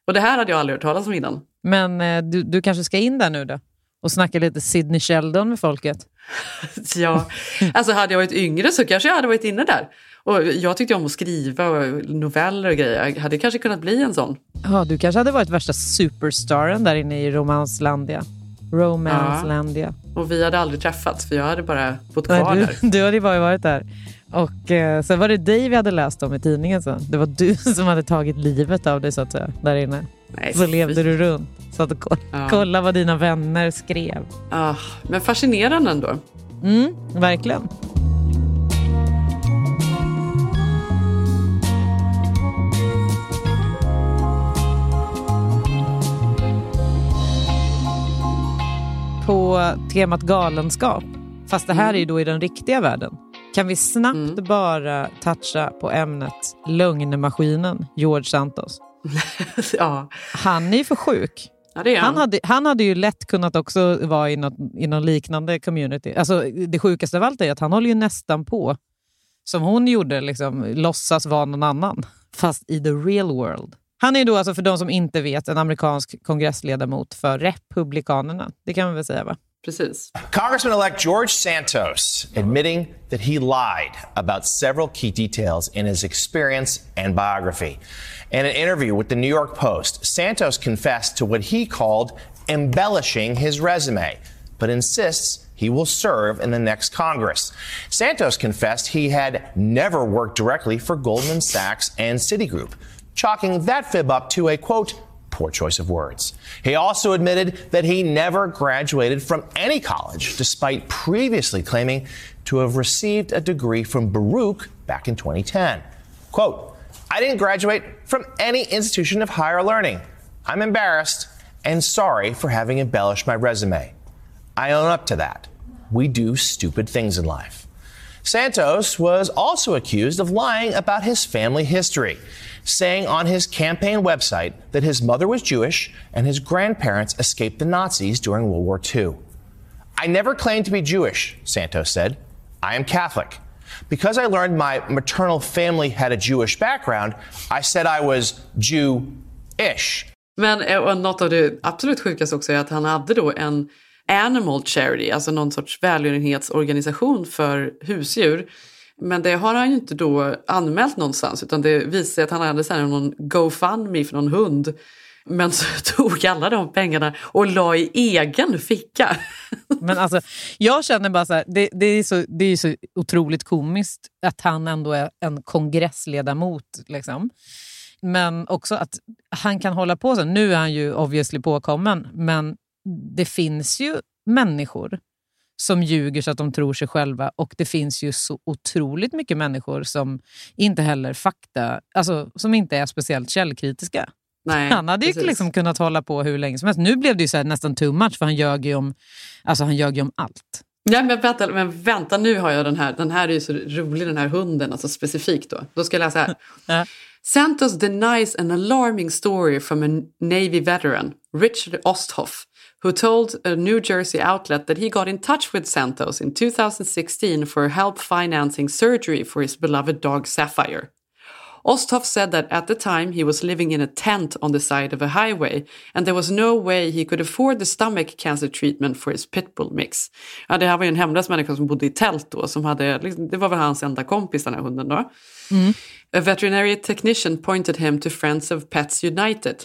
[SPEAKER 6] Och det här hade jag aldrig hört talas om innan.
[SPEAKER 7] Men eh, du, du kanske ska in där nu då? Och snacka lite Sidney Sheldon med folket?
[SPEAKER 6] Ja, alltså hade jag varit yngre så kanske jag hade varit inne där. Och jag tyckte om att skriva och noveller och grejer. Jag hade kanske kunnat bli en sån.
[SPEAKER 7] Ja, du kanske hade varit värsta superstaren där inne i Romanslandia. Romanslandia.
[SPEAKER 6] Och vi hade aldrig träffats för jag hade bara bott
[SPEAKER 7] Nej,
[SPEAKER 6] kvar
[SPEAKER 7] du,
[SPEAKER 6] där.
[SPEAKER 7] du hade ju bara varit där. Och eh, sen var det dig vi hade läst om i tidningen sen. Det var du som hade tagit livet av dig så att säga, där inne.
[SPEAKER 6] Nej,
[SPEAKER 7] så levde du runt. Satt och koll,
[SPEAKER 6] Ja.
[SPEAKER 7] kolla vad dina vänner skrev.
[SPEAKER 6] Ah, men fascinerande ändå.
[SPEAKER 7] Mm, verkligen. På temat galenskap, fast det här är ju då i den riktiga världen, kan vi snabbt bara toucha på ämnet lögnmaskinen George Santos.
[SPEAKER 6] ja.
[SPEAKER 7] Han är ju för sjuk.
[SPEAKER 6] Ja, han.
[SPEAKER 7] Han hade, han hade ju lätt kunnat också vara i något, i någon liknande community. Alltså, det sjukaste av allt är att han håller ju nästan på, som hon gjorde, liksom, låtsas vara någon annan. Fast i the real world. Han är ju då, alltså, för de som inte vet, en amerikansk kongressledamot för Republikanerna. Det kan man väl säga va?
[SPEAKER 6] Precis.
[SPEAKER 14] Congressman-elect George Santos admitting that he lied about several key details in his experience and biography. In an interview with the New York Post, Santos confessed to what he called embellishing his resume, but insists he will serve in the next Congress. Santos confessed he had never worked directly for Goldman Sachs and Citigroup, chalking that fib up to a quote, poor choice of words. He also admitted that he never graduated from any college, despite previously claiming to have received a degree from Baruch back in 2010. Quote, I didn't graduate from any institution of higher learning. I'm embarrassed and sorry for having embellished my resume. I own up to that. We do stupid things in life. Santos was also accused of lying about his family history, saying on his campaign website that his mother was Jewish and his grandparents escaped the Nazis during World War II. I never claimed to be Jewish, Santos said. I am Catholic. Because I learned my maternal family had a Jewish background, I said I was Jew ish.
[SPEAKER 6] Men eh, och något av det absolut sjukaste också är att han hade då en animal charity, alltså någon sorts välgörenhetsorganisation för husdjur. Men det har han ju inte då anmält någonstans utan det visar sig att han hade så här någon GoFundMe för någon hund. Men så tog alla de pengarna och la i egen ficka.
[SPEAKER 7] Men alltså, jag känner bara så här, det, det, är så, det är så otroligt komiskt att han ändå är en kongressledamot. Liksom. Men också att han kan hålla på så. Nu är han ju obviously påkommen, men det finns ju människor som ljuger så att de tror sig själva och det finns ju så otroligt mycket människor som inte heller fakta, alltså som inte är speciellt källkritiska.
[SPEAKER 6] Nej,
[SPEAKER 7] han hade ju
[SPEAKER 6] precis.
[SPEAKER 7] liksom kunnat hålla på hur länge som helst. Nu blev det ju nästan too much för han ljög ju om, alltså han ljög ju om allt.
[SPEAKER 6] Ja, men, vänta, men vänta, nu har jag den här. Den här är ju så rolig, den här hunden, alltså specifikt då. Då ska jag läsa här. Santos denies an alarming story from a Navy veteran, Richard Osthoff, who told a New Jersey outlet that he got in touch with Santos in 2016 for help financing surgery for his beloved dog Sapphire. Osthoff said that at the time he was living in a tent on the side of a highway and there was no way he could afford the stomach cancer treatment for his pitbull mix. Ja, det här var ju en hemlös människa som bodde i tält då. Som hade, liksom, det var väl hans enda kompis den här hunden då. A veterinary technician pointed him to Friends of Pets United.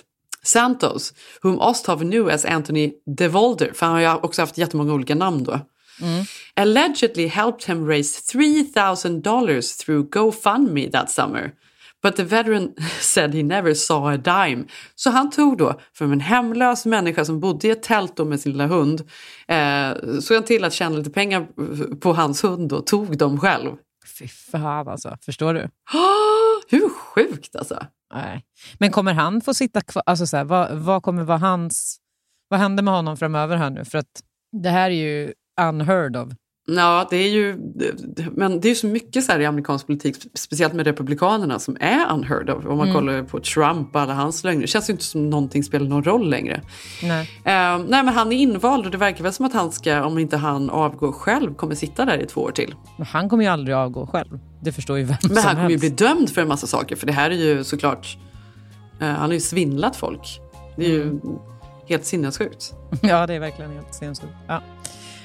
[SPEAKER 6] Santos, whom Osthoff knew as Anthony DeVolder, för han har ju också haft jättemånga olika namn då, allegedly helped him raise $3,000 through GoFundMe that summer. But the veteran said he never saw a dime. Så han tog då, från en hemlös människa som bodde i ett tält då med sin lilla hund, eh, såg han till att tjäna lite pengar på hans hund och tog dem själv.
[SPEAKER 7] Fy fan alltså, förstår du?
[SPEAKER 6] Hur sjukt alltså?
[SPEAKER 7] Nej. Men kommer han få sitta kvar? Alltså så här, vad, vad kommer vara hans... Vad händer med honom framöver här nu? För att det här är ju unheard of.
[SPEAKER 6] Ja, det är ju, men det är ju så mycket så i amerikansk politik, speciellt med republikanerna, som är unheard of. Om man
[SPEAKER 7] Mm.
[SPEAKER 6] kollar på Trump och alla hans lögner. Det känns ju inte som någonting spelar någon roll längre.
[SPEAKER 7] Nej.
[SPEAKER 6] Eh, nej, men han är invald och det verkar väl som att han ska, om inte han avgår själv, kommer sitta där i två år till.
[SPEAKER 7] Men han kommer ju aldrig avgå själv. Det förstår ju vem
[SPEAKER 6] Men
[SPEAKER 7] som
[SPEAKER 6] han kommer ju bli dömd för en massa saker, för det här är ju såklart, eh, han har ju svindlat folk. Det är ju
[SPEAKER 7] Mm.
[SPEAKER 6] helt sinnessjukt.
[SPEAKER 7] Ja, det är verkligen helt sinnessjukt. Ja.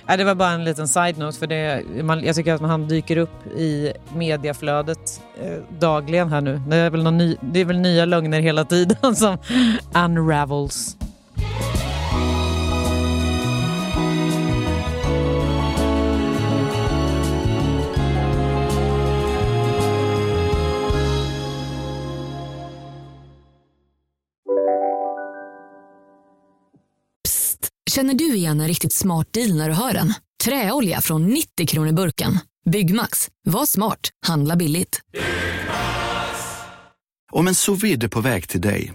[SPEAKER 7] Nej, det var bara en liten side-note. För det, man, jag tycker att han dyker upp i mediaflödet eh, dagligen här nu. Det är, väl någon ny, det är väl nya lögner hela tiden som unravels.
[SPEAKER 15] Känner du igen en riktigt smart deal när du hör den? Träolja från 90 kronor burken. Byggmax. Var smart. Handla billigt.
[SPEAKER 16] Om en sous vide är på väg till dig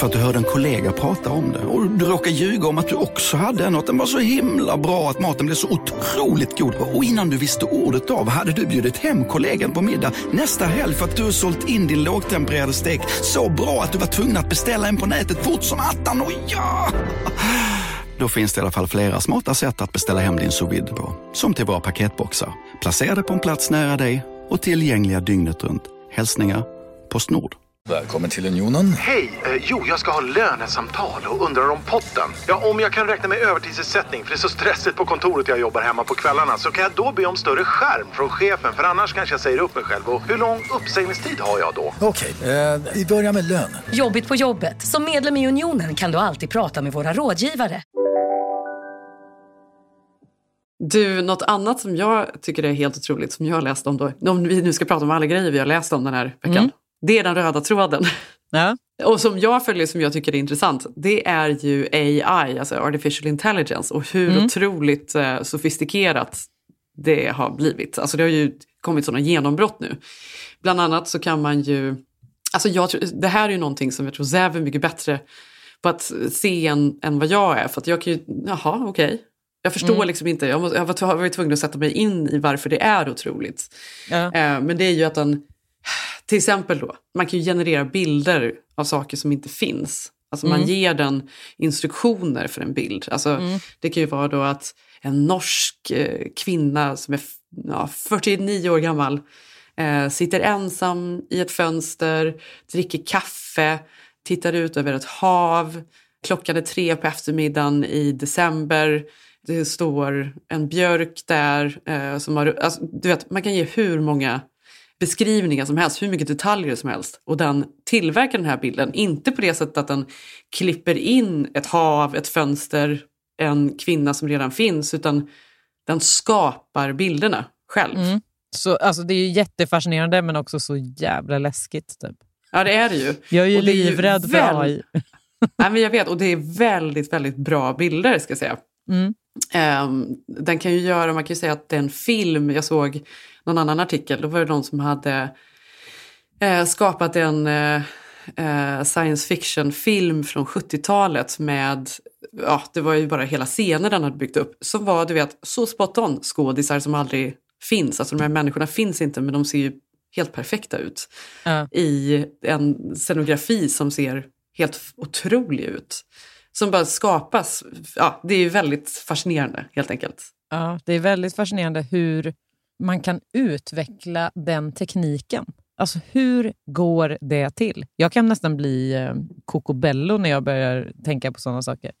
[SPEAKER 16] för att du hörde en kollega prata om det och du råkade ljuga om att du också hade en och att den var så himla bra att maten blev så otroligt god och innan du visste ordet av hade du bjudit hem kollegan på middag nästa helg för att du sålt in din lågtempererade stek så bra att du var tvungen att beställa en på nätet fort som attan. Och ja! Då finns det i alla fall flera smarta sätt att beställa hem din sous på. Som till våra paketboxar, placerade på en plats nära dig och tillgängliga dygnet runt. Hälsningar Postnord.
[SPEAKER 17] Välkommen till Unionen.
[SPEAKER 18] Hej! Eh, jo, jag ska ha lönesamtal och undrar om potten. Ja, om jag kan räkna med övertidsersättning för det är så stressigt på kontoret jag jobbar hemma på kvällarna så kan jag då be om större skärm från chefen för annars kanske jag säger upp mig själv. Och hur lång uppsägningstid har jag då?
[SPEAKER 17] Okej, eh, vi börjar med lön.
[SPEAKER 19] Jobbigt på jobbet. Som medlem i Unionen kan du alltid prata med våra rådgivare.
[SPEAKER 6] Du, något annat som jag tycker är helt otroligt som jag har läst om då, om vi nu ska prata om alla grejer vi har läst om den här veckan,
[SPEAKER 7] Mm.
[SPEAKER 6] det är den röda tråden.
[SPEAKER 7] Ja.
[SPEAKER 6] Och som jag följer, som jag tycker är intressant, det är ju AI, alltså artificial intelligence och hur
[SPEAKER 7] Mm.
[SPEAKER 6] otroligt eh, sofistikerat det har blivit. Alltså det har ju kommit sådana genombrott nu. Bland annat så kan man ju, alltså jag det här är ju någonting som jag tror Zev är mycket bättre på att se än, än vad jag är. För att jag kan ju, jaha okej. Jag förstår
[SPEAKER 7] Mm.
[SPEAKER 6] liksom inte, jag, måste, jag var var tvungen att sätta mig in i varför det är otroligt.
[SPEAKER 7] Ja.
[SPEAKER 6] Eh, men det är ju att den, till exempel då, man kan ju generera bilder av saker som inte finns. Alltså man
[SPEAKER 7] Mm.
[SPEAKER 6] ger den instruktioner för en bild. Alltså,
[SPEAKER 7] Mm.
[SPEAKER 6] Det kan ju vara då att en norsk eh, kvinna som är ja, 49 år gammal eh, sitter ensam i ett fönster, dricker kaffe, tittar ut över ett hav. Klockan är tre på eftermiddagen i december. Det står en björk där. Eh, som har, alltså, du vet, man kan ge hur många beskrivningar som helst, hur mycket detaljer som helst. Och den tillverkar den här bilden, inte på det sättet att den klipper in ett hav, ett fönster, en kvinna som redan finns, utan den skapar bilderna själv.
[SPEAKER 7] Mm. Så, alltså, det är ju jättefascinerande men också så jävla läskigt. Typ.
[SPEAKER 6] Ja, det är det ju.
[SPEAKER 7] Jag är ju
[SPEAKER 6] Och
[SPEAKER 7] livrädd för
[SPEAKER 6] väl-
[SPEAKER 7] AI.
[SPEAKER 6] Nej, men jag vet, och det är väldigt, väldigt bra bilder ska jag säga.
[SPEAKER 7] Mm.
[SPEAKER 6] Ehm, den kan ju göra, man kan ju säga att det är en film, jag såg någon annan artikel, då var det någon som hade eh, skapat en eh, eh, science fiction-film från 70-talet med, ja det var ju bara hela scener den hade byggt upp, som var du vet så spot on skådisar som aldrig finns, alltså de här människorna finns inte men de ser ju helt perfekta ut.
[SPEAKER 7] Ja.
[SPEAKER 6] i en scenografi som ser helt otrolig ut. Som bara skapas, ja det är väldigt fascinerande helt enkelt.
[SPEAKER 7] Ja, det är väldigt fascinerande hur man kan utveckla den tekniken. Alltså hur går det till? Jag kan nästan bli eh, kokobello när jag börjar tänka på sådana saker.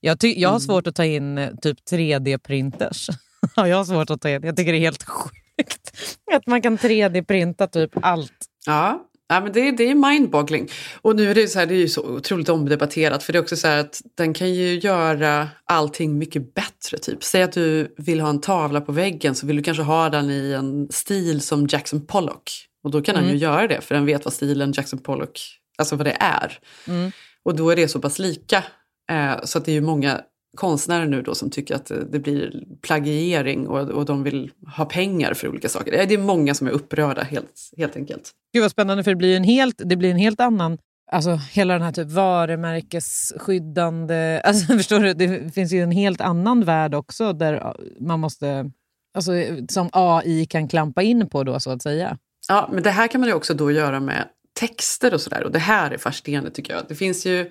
[SPEAKER 7] Jag, ty- jag har
[SPEAKER 6] Mm.
[SPEAKER 7] svårt att ta in eh, typ 3D-printers. Ja, jag har svårt att ta in. Jag tycker det är helt sjukt att man kan 3D-printa typ allt.
[SPEAKER 6] Ja, ja men det, det är mindboggling. Och nu är det, så här, det är ju så otroligt omdebatterat för det är också så här att den kan ju göra allting mycket bättre. Typ. Säg att du vill ha en tavla på väggen så vill du kanske ha den i en stil som Jackson Pollock. Och då kan den
[SPEAKER 7] Mm.
[SPEAKER 6] ju göra det för den vet vad stilen Jackson Pollock, alltså vad det är.
[SPEAKER 7] Mm.
[SPEAKER 6] Och då är det så pass lika. Eh, så att det är ju många konstnärer nu då som tycker att det, det blir plagiering och, och de vill ha pengar för olika saker. Det är många som är upprörda helt, helt enkelt.
[SPEAKER 7] Gud vad spännande, för det blir en helt, det blir en helt annan... Alltså hela den här typ varumärkesskyddande... Alltså, förstår du? Det finns ju en helt annan värld också där man måste... Alltså, som AI kan klampa in på då så att säga.
[SPEAKER 6] Ja, men det här kan man ju också då göra med texter och sådär. Och det här är fascinerande tycker jag. Det finns ju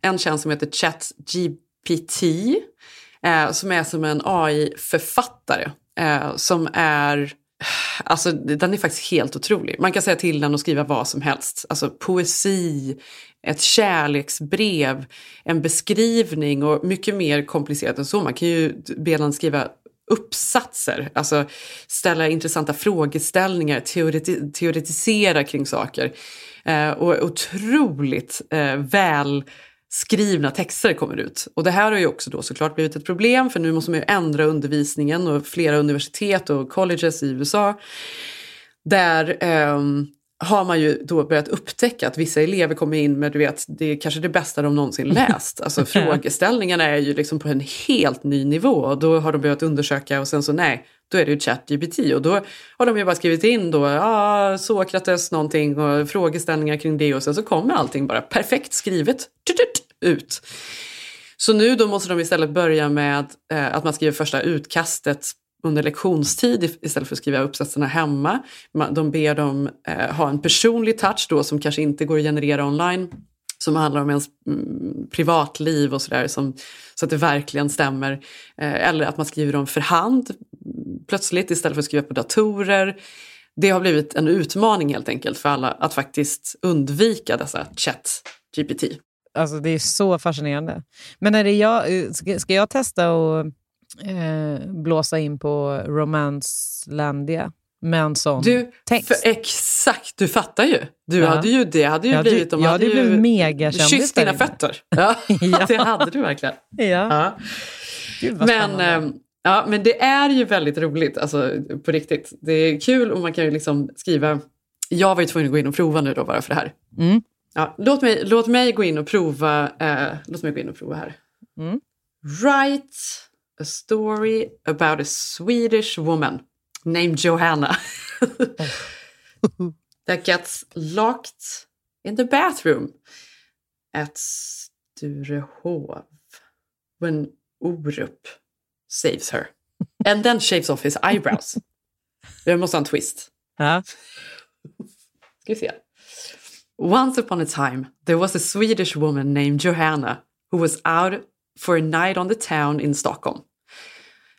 [SPEAKER 6] en tjänst som heter ChatGPT eh, som är som en AI-författare eh, som är Alltså den är faktiskt helt otrolig. Man kan säga till den att skriva vad som helst. Alltså poesi, ett kärleksbrev, en beskrivning och mycket mer komplicerat än så. Man kan ju be den skriva uppsatser, alltså ställa intressanta frågeställningar, teoreti teoretisera kring saker. Eh, och otroligt eh, väl skrivna texter kommer ut. Och det här har ju också då såklart blivit ett problem för nu måste man ju ändra undervisningen och flera universitet och colleges i USA där ehm, har man ju då börjat upptäcka att vissa elever kommer in med, du vet, det är kanske det bästa de någonsin läst. Alltså frågeställningarna är ju liksom på en helt ny nivå och då har de börjat undersöka och sen så nej, då är det ju ChatGPT och då har de ju bara skrivit in då, ah, Sokrates någonting och frågeställningar kring det och sen så kommer allting bara perfekt skrivet ut. Så nu då måste de istället börja med eh, att man skriver första utkastet under lektionstid istället för att skriva uppsatserna hemma. De ber dem eh, ha en personlig touch då som kanske inte går att generera online. Som handlar om ens mm, privatliv och sådär. Så att det verkligen stämmer. Eh, eller att man skriver dem för hand plötsligt istället för att skriva på datorer. Det har blivit en utmaning helt enkelt för alla att faktiskt undvika dessa chat-GPT.
[SPEAKER 7] Alltså det är så fascinerande. Men är det jag, ska, jag testa att eh, blåsa in på Romanslandia med en sån
[SPEAKER 6] Du,
[SPEAKER 7] text?
[SPEAKER 6] exakt, du fattar ju. Du
[SPEAKER 7] Ja.
[SPEAKER 6] hade ju, det hade ju
[SPEAKER 7] Jag
[SPEAKER 6] blivit, de
[SPEAKER 7] jag
[SPEAKER 6] hade
[SPEAKER 7] hade
[SPEAKER 6] ju
[SPEAKER 7] blivit megakändis
[SPEAKER 6] kysst
[SPEAKER 7] där
[SPEAKER 6] dina fötter. Ja,
[SPEAKER 7] Ja.
[SPEAKER 6] det hade du verkligen.
[SPEAKER 7] Ja. Gud, vad
[SPEAKER 6] Men, eh, ja, men det är ju väldigt roligt, alltså, på riktigt. Det är kul och man kan ju liksom skriva... Jag var ju tvungen att gå in och prova nu då bara för det här.
[SPEAKER 7] Mm.
[SPEAKER 6] Ja, låt, mig, låt mig gå in och prova. Eh, låt mig gå in och prova här.
[SPEAKER 7] Mm.
[SPEAKER 6] Write a story about a Swedish woman named Johanna that gets locked in the bathroom at Sturehov when Orup saves her. And then shaves off his eyebrows. Jag måste ha en twist.
[SPEAKER 7] Ja.
[SPEAKER 6] Ska vi se. Once upon a time, there was a Swedish woman named Johanna who was out for a night on the town in Stockholm.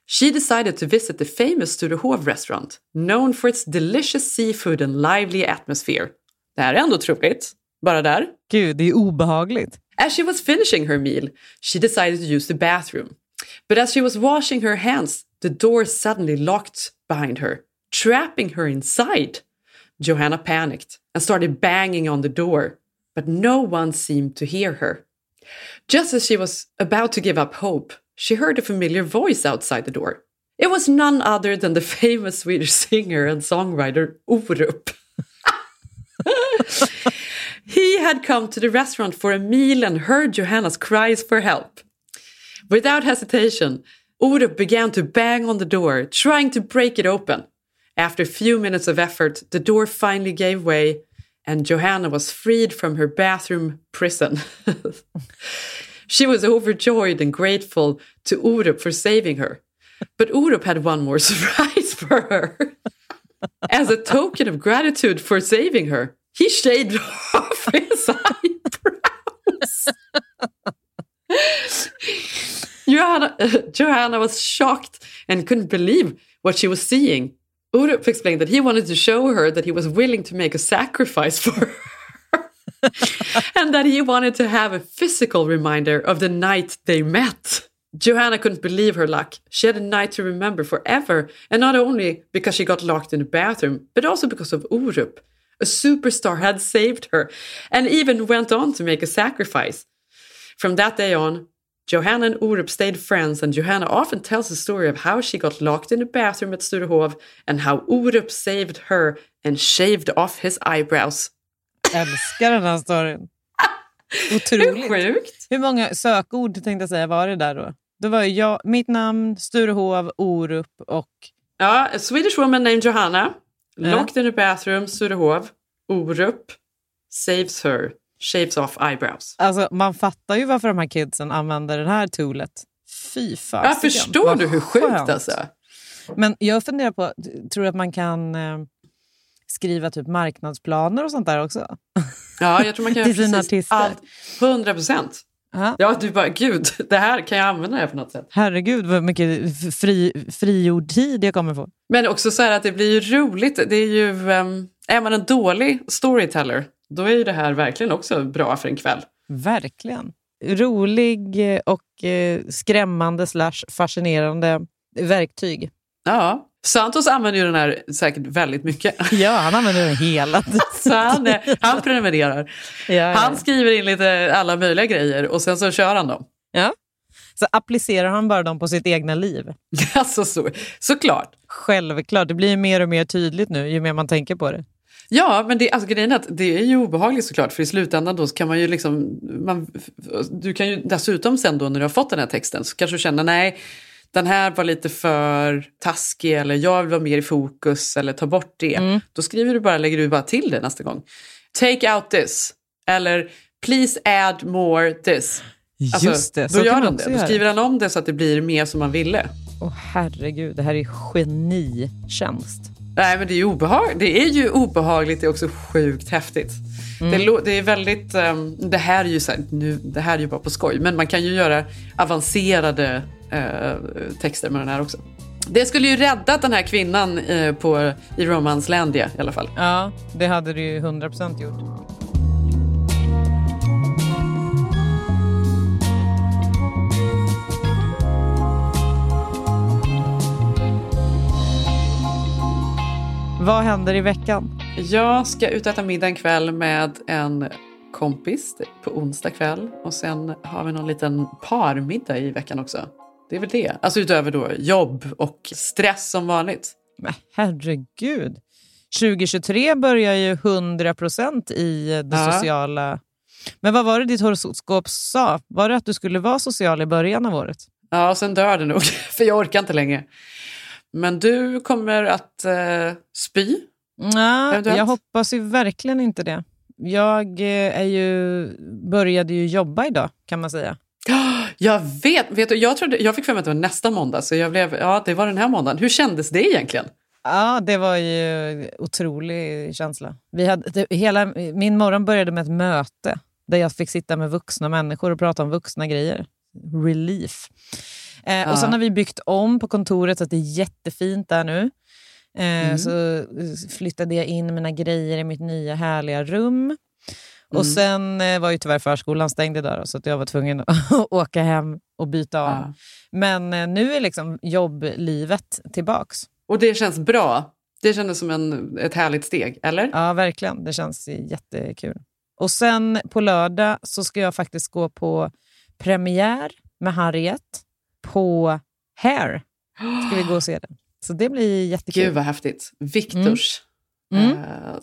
[SPEAKER 6] She decided to visit the famous Sturehov restaurant, known for its delicious seafood and lively atmosphere. Det här är ändå troligt. bara där.
[SPEAKER 7] Gud, det är obehagligt.
[SPEAKER 6] As she was finishing her meal, she decided to use the bathroom. But as she was washing her hands, the door suddenly locked behind her, trapping her inside. Johanna panicked and started banging on the door, but no one seemed to hear her. Just as she was about to give up hope, she heard a familiar voice outside the door. It was none other than the famous Swedish singer and songwriter Orup. he had come to the restaurant for a meal and heard Johanna's cries for help. Without hesitation, Orup began to bang on the door, trying to break it open. After a few minutes of effort, the door finally gave way and Johanna was freed from her bathroom prison. she was overjoyed and grateful to Orup for saving her. But Orup had one more surprise for her. As a token of gratitude for saving her, he shaved off his eyebrows. Johanna, Johanna was shocked and couldn't believe what she was seeing. Urup explained that he wanted to show her that he was willing to make a sacrifice for her. and that he wanted to have a physical reminder of the night they met. Johanna couldn't believe her luck. She had a night to remember forever, and not only because she got locked in the bathroom, but also because of Urup. A superstar had saved her, and even went on to make a sacrifice. From that day on, Johanna and Urup stayed friends, and Johanna often tells the story of how she got locked in the bathroom at Sturehof and how Urup saved her and shaved off his eyebrows.
[SPEAKER 7] Älskar den här storyn. Otroligt.
[SPEAKER 6] Sjukt.
[SPEAKER 7] Hur många sökord tänkte jag säga var det där då? Det var jag, mitt namn, Sturehov, Orup och...
[SPEAKER 6] Ja, a Swedish woman named Johanna, locked in the bathroom, Sturehof, Orup, saves her, shaves off eyebrows.
[SPEAKER 7] Alltså, man fattar ju varför de här kidsen använder det här toolet. Fy fasiken.
[SPEAKER 6] Ja, förstår
[SPEAKER 7] vad
[SPEAKER 6] du hur sjukt
[SPEAKER 7] skönt.
[SPEAKER 6] alltså?
[SPEAKER 7] Men jag funderar på, tror du att man kan eh, skriva typ marknadsplaner och sånt där också?
[SPEAKER 6] Ja, jag tror man kan göra precis
[SPEAKER 7] artister.
[SPEAKER 6] allt. 100 procent.
[SPEAKER 7] Ja.
[SPEAKER 6] Ja, du bara, gud, det här kan jag använda det här på något sätt.
[SPEAKER 7] Herregud vad mycket fri, frigjord tid jag kommer få.
[SPEAKER 6] Men också så här att det blir ju roligt. Det är ju, um, är man en dålig storyteller, då är ju det här verkligen också bra för en kväll.
[SPEAKER 7] Verkligen. Rolig eh, och eh, skrämmande slash fascinerande verktyg.
[SPEAKER 6] Ja, Santos använder ju den här säkert väldigt mycket.
[SPEAKER 7] Ja, han använder den hela tiden.
[SPEAKER 6] Så han, han prenumererar.
[SPEAKER 7] Ja, ja.
[SPEAKER 6] Han skriver in lite alla möjliga grejer och sen så kör han dem.
[SPEAKER 7] Ja. Så applicerar han bara dem på sitt egna liv.
[SPEAKER 6] Alltså så, såklart.
[SPEAKER 7] Självklart. Det blir mer och mer tydligt nu ju mer man tänker på det.
[SPEAKER 6] Ja, men det, alltså, grejen är att det är ju obehagligt såklart. För i slutändan då kan man ju liksom... Man, du kan ju dessutom sen då när du har fått den här texten så kanske du känner nej, den här var lite för taskig eller jag vill vara mer i fokus eller ta bort det. Då skriver du bara, lägger du bara till det nästa gång. Take out this. Eller please add more this.
[SPEAKER 7] Just det, så
[SPEAKER 6] då gör han
[SPEAKER 7] också
[SPEAKER 6] det. Då skriver han om det så att det blir mer som man ville.
[SPEAKER 7] Åh herregud, det här är genitjänst.
[SPEAKER 6] Nej, men det är ju, obehag det är ju obehagligt, det är också sjukt häftigt.
[SPEAKER 7] Mm.
[SPEAKER 6] Det, det är väldigt, ehm, det här är ju så här, nu, det här är ju bara på skoj, men man kan ju göra avancerade eh, texter med den här också. Det skulle ju räddat den här kvinnan eh, på, i Romanslandia i alla fall.
[SPEAKER 7] Ja, det hade du ju 100% gjort. Vad händer i veckan?
[SPEAKER 6] Jag ska ut och äta middag en kväll med en kompis på onsdag kväll och sen har vi någon liten parmiddag i veckan också. Det är väl det. Alltså utöver då jobb och stress som vanligt.
[SPEAKER 7] Men herregud. 2023 börjar ju 100% i det
[SPEAKER 6] Ja.
[SPEAKER 7] sociala. Men vad var det ditt horoskop sa? Var det att du skulle vara social i början av året?
[SPEAKER 6] Ja, och sen dör det nog, för jag orkar inte längre. Men du kommer att eh, spy?
[SPEAKER 7] Nej, jag hoppas ju verkligen inte det. Jag eh, är ju, började ju jobba idag kan man säga.
[SPEAKER 6] Jag vet, vet du, jag, trodde, jag fick för mig att det var nästa måndag, så jag blev, ja det var den här måndagen. Hur kändes det egentligen?
[SPEAKER 7] Ja, det var ju otrolig känsla. Vi hade, det, hela, min morgon började med ett möte där jag fick sitta med vuxna människor och prata om vuxna grejer. Relief. Eh,
[SPEAKER 6] Ja.
[SPEAKER 7] Och sen har vi byggt om på kontoret så att det är jättefint där nu. Eh,
[SPEAKER 6] Mm.
[SPEAKER 7] Så flyttade jag in mina grejer i mitt nya härliga rum. Och sen eh, var ju tyvärr förskolan stängd idag då, så att jag var tvungen att åka hem och byta av.
[SPEAKER 6] Ja.
[SPEAKER 7] Men eh, nu är liksom jobblivet tillbaks.
[SPEAKER 6] Och det känns bra. Det kändes som en, ett härligt steg, eller?
[SPEAKER 7] Ja, verkligen. Det känns jättekul. Och sen på lördag så ska jag faktiskt gå på premiär med Harriet på Hair. Ska vi gå och se den. Så det blir jättekul.
[SPEAKER 6] Gud vad häftigt. Viktors
[SPEAKER 7] Mm.
[SPEAKER 6] eh,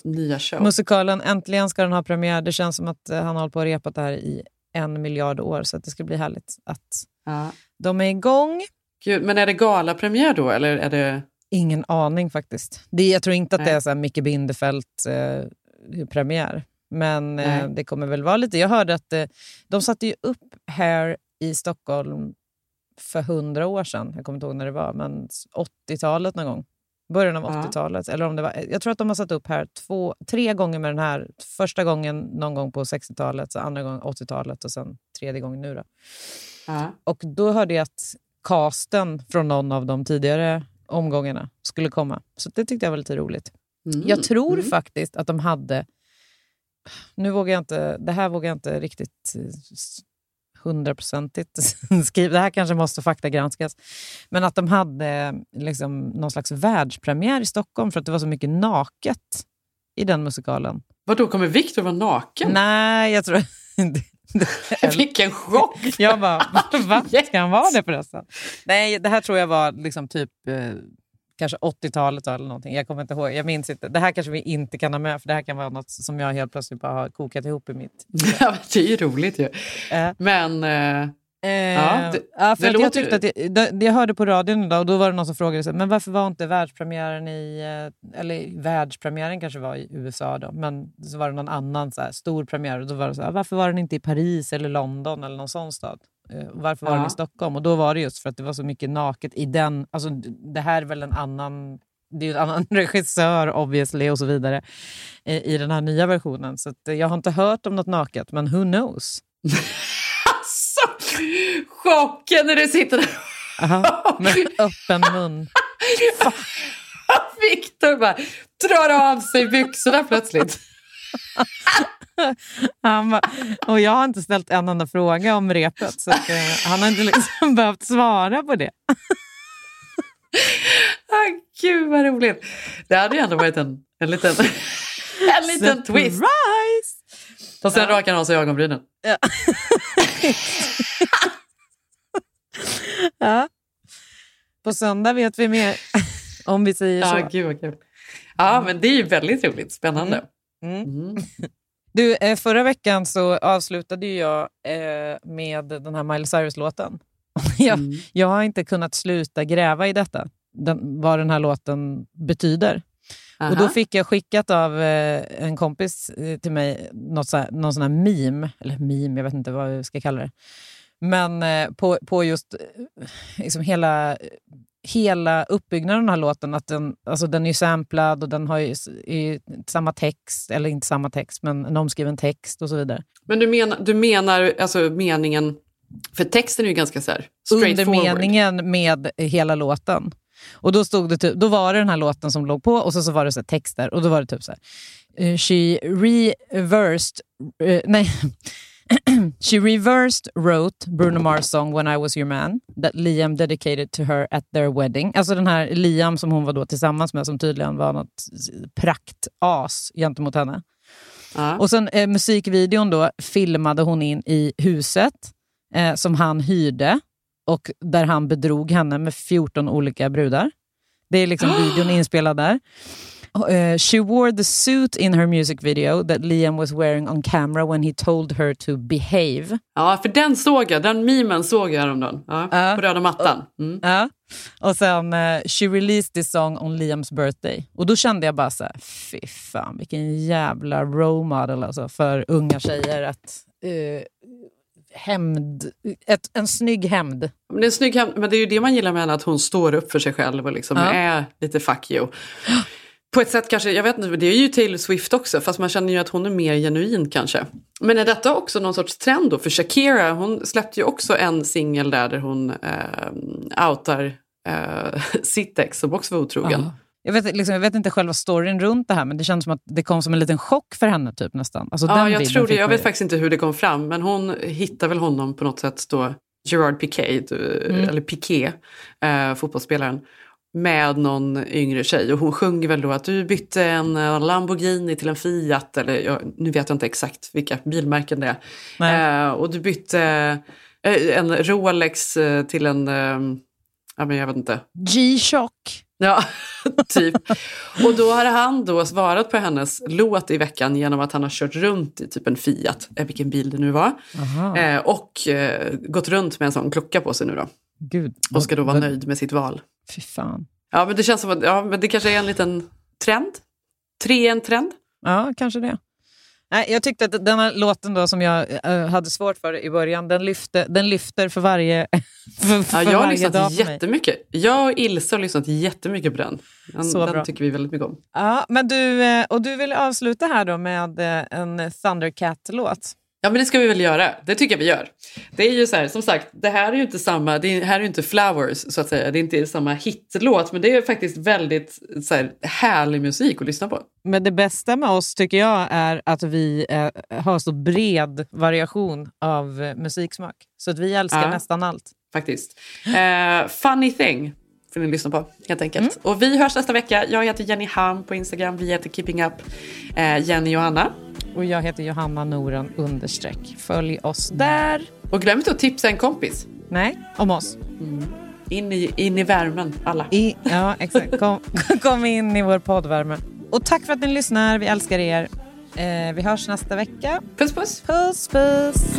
[SPEAKER 6] nya show.
[SPEAKER 7] Musikalen, äntligen ska den ha premiär. Det känns som att eh, han har hållit på och repat det här i en miljard år, så det ska bli härligt att
[SPEAKER 6] Ja.
[SPEAKER 7] de är igång.
[SPEAKER 6] Gud, men är det galapremiär då, eller är det...
[SPEAKER 7] Ingen aning faktiskt. Det, jag tror inte att det
[SPEAKER 6] Nej.
[SPEAKER 7] är så här Micke Bindefeld-premiär. men eh, det kommer väl vara lite... Jag hörde att eh, de satte ju upp här i Stockholm för hundra år sedan. Jag kommer inte ihåg när det var, men 80-talet någon gång. Början av
[SPEAKER 6] Ja.
[SPEAKER 7] 80-talet. Eller om det var, jag tror att de har satt upp här två, tre gånger med den här. Första gången någon gång på 60-talet, så andra gången 80-talet och sen tredje gången nu. Då.
[SPEAKER 6] Ja.
[SPEAKER 7] Och då hörde jag att casten från någon av de tidigare omgångarna skulle komma. Så det tyckte jag var lite roligt.
[SPEAKER 6] Mm.
[SPEAKER 7] Jag tror faktiskt att de hade... Nu vågar jag inte, det här vågar jag inte riktigt eh, hundraprocentigt skriva. Det här kanske måste faktagranskas. Men att de hade liksom någon slags världspremiär i Stockholm för att det var så mycket naket i den musikalen.
[SPEAKER 6] Vadå, kommer Victor vara naken?
[SPEAKER 7] Nej, jag tror...
[SPEAKER 6] Vilken chock!
[SPEAKER 7] Jag bara, va? Ska han vara det förresten? Nej, det här tror jag var liksom typ eh, kanske 80-talet eller någonting. Jag kommer inte ihåg. Jag minns inte. Det här kanske vi inte kan ha med, för det här kan vara något som jag helt plötsligt bara har kokat ihop i mitt...
[SPEAKER 6] Ja, det är ju roligt ju.
[SPEAKER 7] Eh.
[SPEAKER 6] Men... Ja, det-
[SPEAKER 7] ja, för
[SPEAKER 6] det
[SPEAKER 7] att jag,
[SPEAKER 6] låter-
[SPEAKER 7] tyckte att det, det, jag hörde på radion idag och då var det någon som frågade sig, men varför var inte världspremiären i... eh, Eller världspremiären kanske var i USA då, men så var det någon annan så här, stor premiär och då var det så här, varför var den inte i Paris eller London eller någon sån stad? Eh, Varför var den
[SPEAKER 6] Ja.
[SPEAKER 7] i Stockholm? Och då var det just för att det var så mycket naket i den... Alltså, det här är väl en annan... Det är ju en annan regissör obviously och så vidare eh, i den här nya versionen. Så eh, jag har inte hört om något naket, men who knows?
[SPEAKER 6] Alltså, chocken när du sitter där.
[SPEAKER 7] Aha, med öppen mun.
[SPEAKER 6] Victor bara drar av sig byxorna plötsligt.
[SPEAKER 7] Han och jag har inte ställt en enda fråga om repet, så eh, han har inte liksom behövt svara på det.
[SPEAKER 6] Ah, gud vad roligt. Det hade ju ändå varit en, en liten, en liten twist. Och sen
[SPEAKER 7] Ja.
[SPEAKER 6] rakar han av sig ögonbrynen.
[SPEAKER 7] Ja. ja. På söndag vet vi mer, om vi säger så.
[SPEAKER 6] Ja, gud vad kul. Ja, men det är ju väldigt roligt. Spännande.
[SPEAKER 7] Mm. Du, eh, förra veckan så avslutade jag eh, med den här Miley Cyrus-låten. jag,
[SPEAKER 6] Mm.
[SPEAKER 7] jag har inte kunnat sluta gräva i detta, den, vad den här låten betyder. Och då
[SPEAKER 6] Aha.
[SPEAKER 7] fick jag skickat av eh, en kompis till mig något så här, någon sån här meme, eller meme, jag vet inte vad jag ska kalla det. Men på, på just liksom hela, hela uppbyggnaden av den här låten, att den, alltså den är ju samplad och den har ju, ju samma text, eller inte samma text, men en omskriven text och så vidare.
[SPEAKER 6] Men du menar, du menar alltså meningen, för texten är ju ganska så här
[SPEAKER 7] Under
[SPEAKER 6] straightforward.
[SPEAKER 7] meningen med hela låten. Och då, stod det typ, då var det den här låten som låg på och så, så var det så texter. Och då var det typ så här. eh, She reversed... eh, nej. She reversed wrote Bruno Mars song When I was your man that Liam dedicated to her at their wedding. Alltså den här Liam som hon var då tillsammans med som tydligen var något praktas gentemot henne. Och sen eh, musikvideon då filmade hon in i huset eh, som han hyrde och där han bedrog henne med 14 olika brudar. Det är liksom videon inspelad där. Uh, she wore the suit in her music video that Liam was wearing on camera when he told her to behave.
[SPEAKER 6] Ja, för den såg jag. Den memen såg jag häromdagen. Ja, på röda mattan. Mm.
[SPEAKER 7] Ja. Och sen uh, she released this song on Liams birthday. Och då kände jag bara så här, fy fan vilken jävla role model alltså, för unga tjejer att uh, hämnd, ett, en snygg hämnd.
[SPEAKER 6] Men det är en snygg hem, men det är ju det man gillar med henne, att hon står upp för sig själv och liksom
[SPEAKER 7] Ja.
[SPEAKER 6] är lite fuck you. På ett sätt kanske, jag vet inte, det är ju Taylor Swift också, fast man känner ju att hon är mer genuin kanske. Men är detta också någon sorts trend då? För Shakira, hon släppte ju också en singel där, där hon eh, outar eh, sitt ex som också var otrogen.
[SPEAKER 7] Jag vet, liksom, jag vet inte själva storyn runt det här, men det känns som att det kom som en liten chock för henne typ nästan. Alltså,
[SPEAKER 6] ja, jag tror det. Jag vet faktiskt inte hur det kom fram, men hon hittar väl honom på något sätt då, Gerard Piqué, du-
[SPEAKER 7] Mm.
[SPEAKER 6] eller Piqué, eh, fotbollsspelaren, med någon yngre tjej. Och hon sjunger väl då att du bytte en eh, Lamborghini till en Fiat, eller jag, nu vet jag inte exakt vilka bilmärken det är. Eh, och du bytte eh, en Rolex eh, till en, eh, ja men jag vet inte,
[SPEAKER 7] G-Shock.
[SPEAKER 6] Ja, typ. Och då har han då svarat på hennes låt i veckan genom att han har kört runt i typ en Fiat, eh, vilken bil det nu var. Eh, och eh, gått runt med en sån klocka på sig nu då.
[SPEAKER 7] Gud.
[SPEAKER 6] Och ska då vara
[SPEAKER 7] vad-
[SPEAKER 6] nöjd med sitt val.
[SPEAKER 7] Fy fan.
[SPEAKER 6] Ja, men det känns som att ja, men det kanske är en liten trend. Tre är en trend.
[SPEAKER 7] Ja, kanske det. Nej, jag tyckte att den här låten då som jag eh, hade svårt för i början, den, lyfte, den lyfter för varje, för, för
[SPEAKER 6] Ja, jag har lyssnat jättemycket. Jag och Ilse har lyssnat jättemycket på den. Den,
[SPEAKER 7] Så
[SPEAKER 6] den
[SPEAKER 7] bra.
[SPEAKER 6] tycker vi väldigt mycket om.
[SPEAKER 7] Ja, men du, eh, och du vill avsluta här då med eh, en Thundercat-låt.
[SPEAKER 6] Ja men det ska vi väl göra, det tycker jag vi gör. Det är ju så här, som sagt, det här är ju inte samma, det är, här är ju inte Flowers så att säga, det är inte samma hitlåt men det är faktiskt väldigt så här, härlig musik att lyssna på.
[SPEAKER 7] Men det bästa med oss tycker jag är att vi eh, har så bred variation av eh, musiksmak. Så att vi älskar
[SPEAKER 6] Ja.
[SPEAKER 7] nästan allt.
[SPEAKER 6] Faktiskt. Eh, funny thing får ni lyssna på helt enkelt. Och vi hörs nästa vecka. Jag heter Jenny Ham på Instagram, vi heter Keeping Up eh, Jenny och Anna.
[SPEAKER 7] Och jag heter Johanna Noran understreck. Följ oss där.
[SPEAKER 6] Och glöm inte att tipsa en kompis.
[SPEAKER 7] Nej, om oss.
[SPEAKER 6] In i, in i värmen, alla.
[SPEAKER 7] I, ja, exakt. Kom, kom in i vår poddvärme. Och tack för att ni lyssnar. Vi älskar er. Eh, vi hörs nästa vecka.
[SPEAKER 6] Puss puss.
[SPEAKER 7] Puss puss.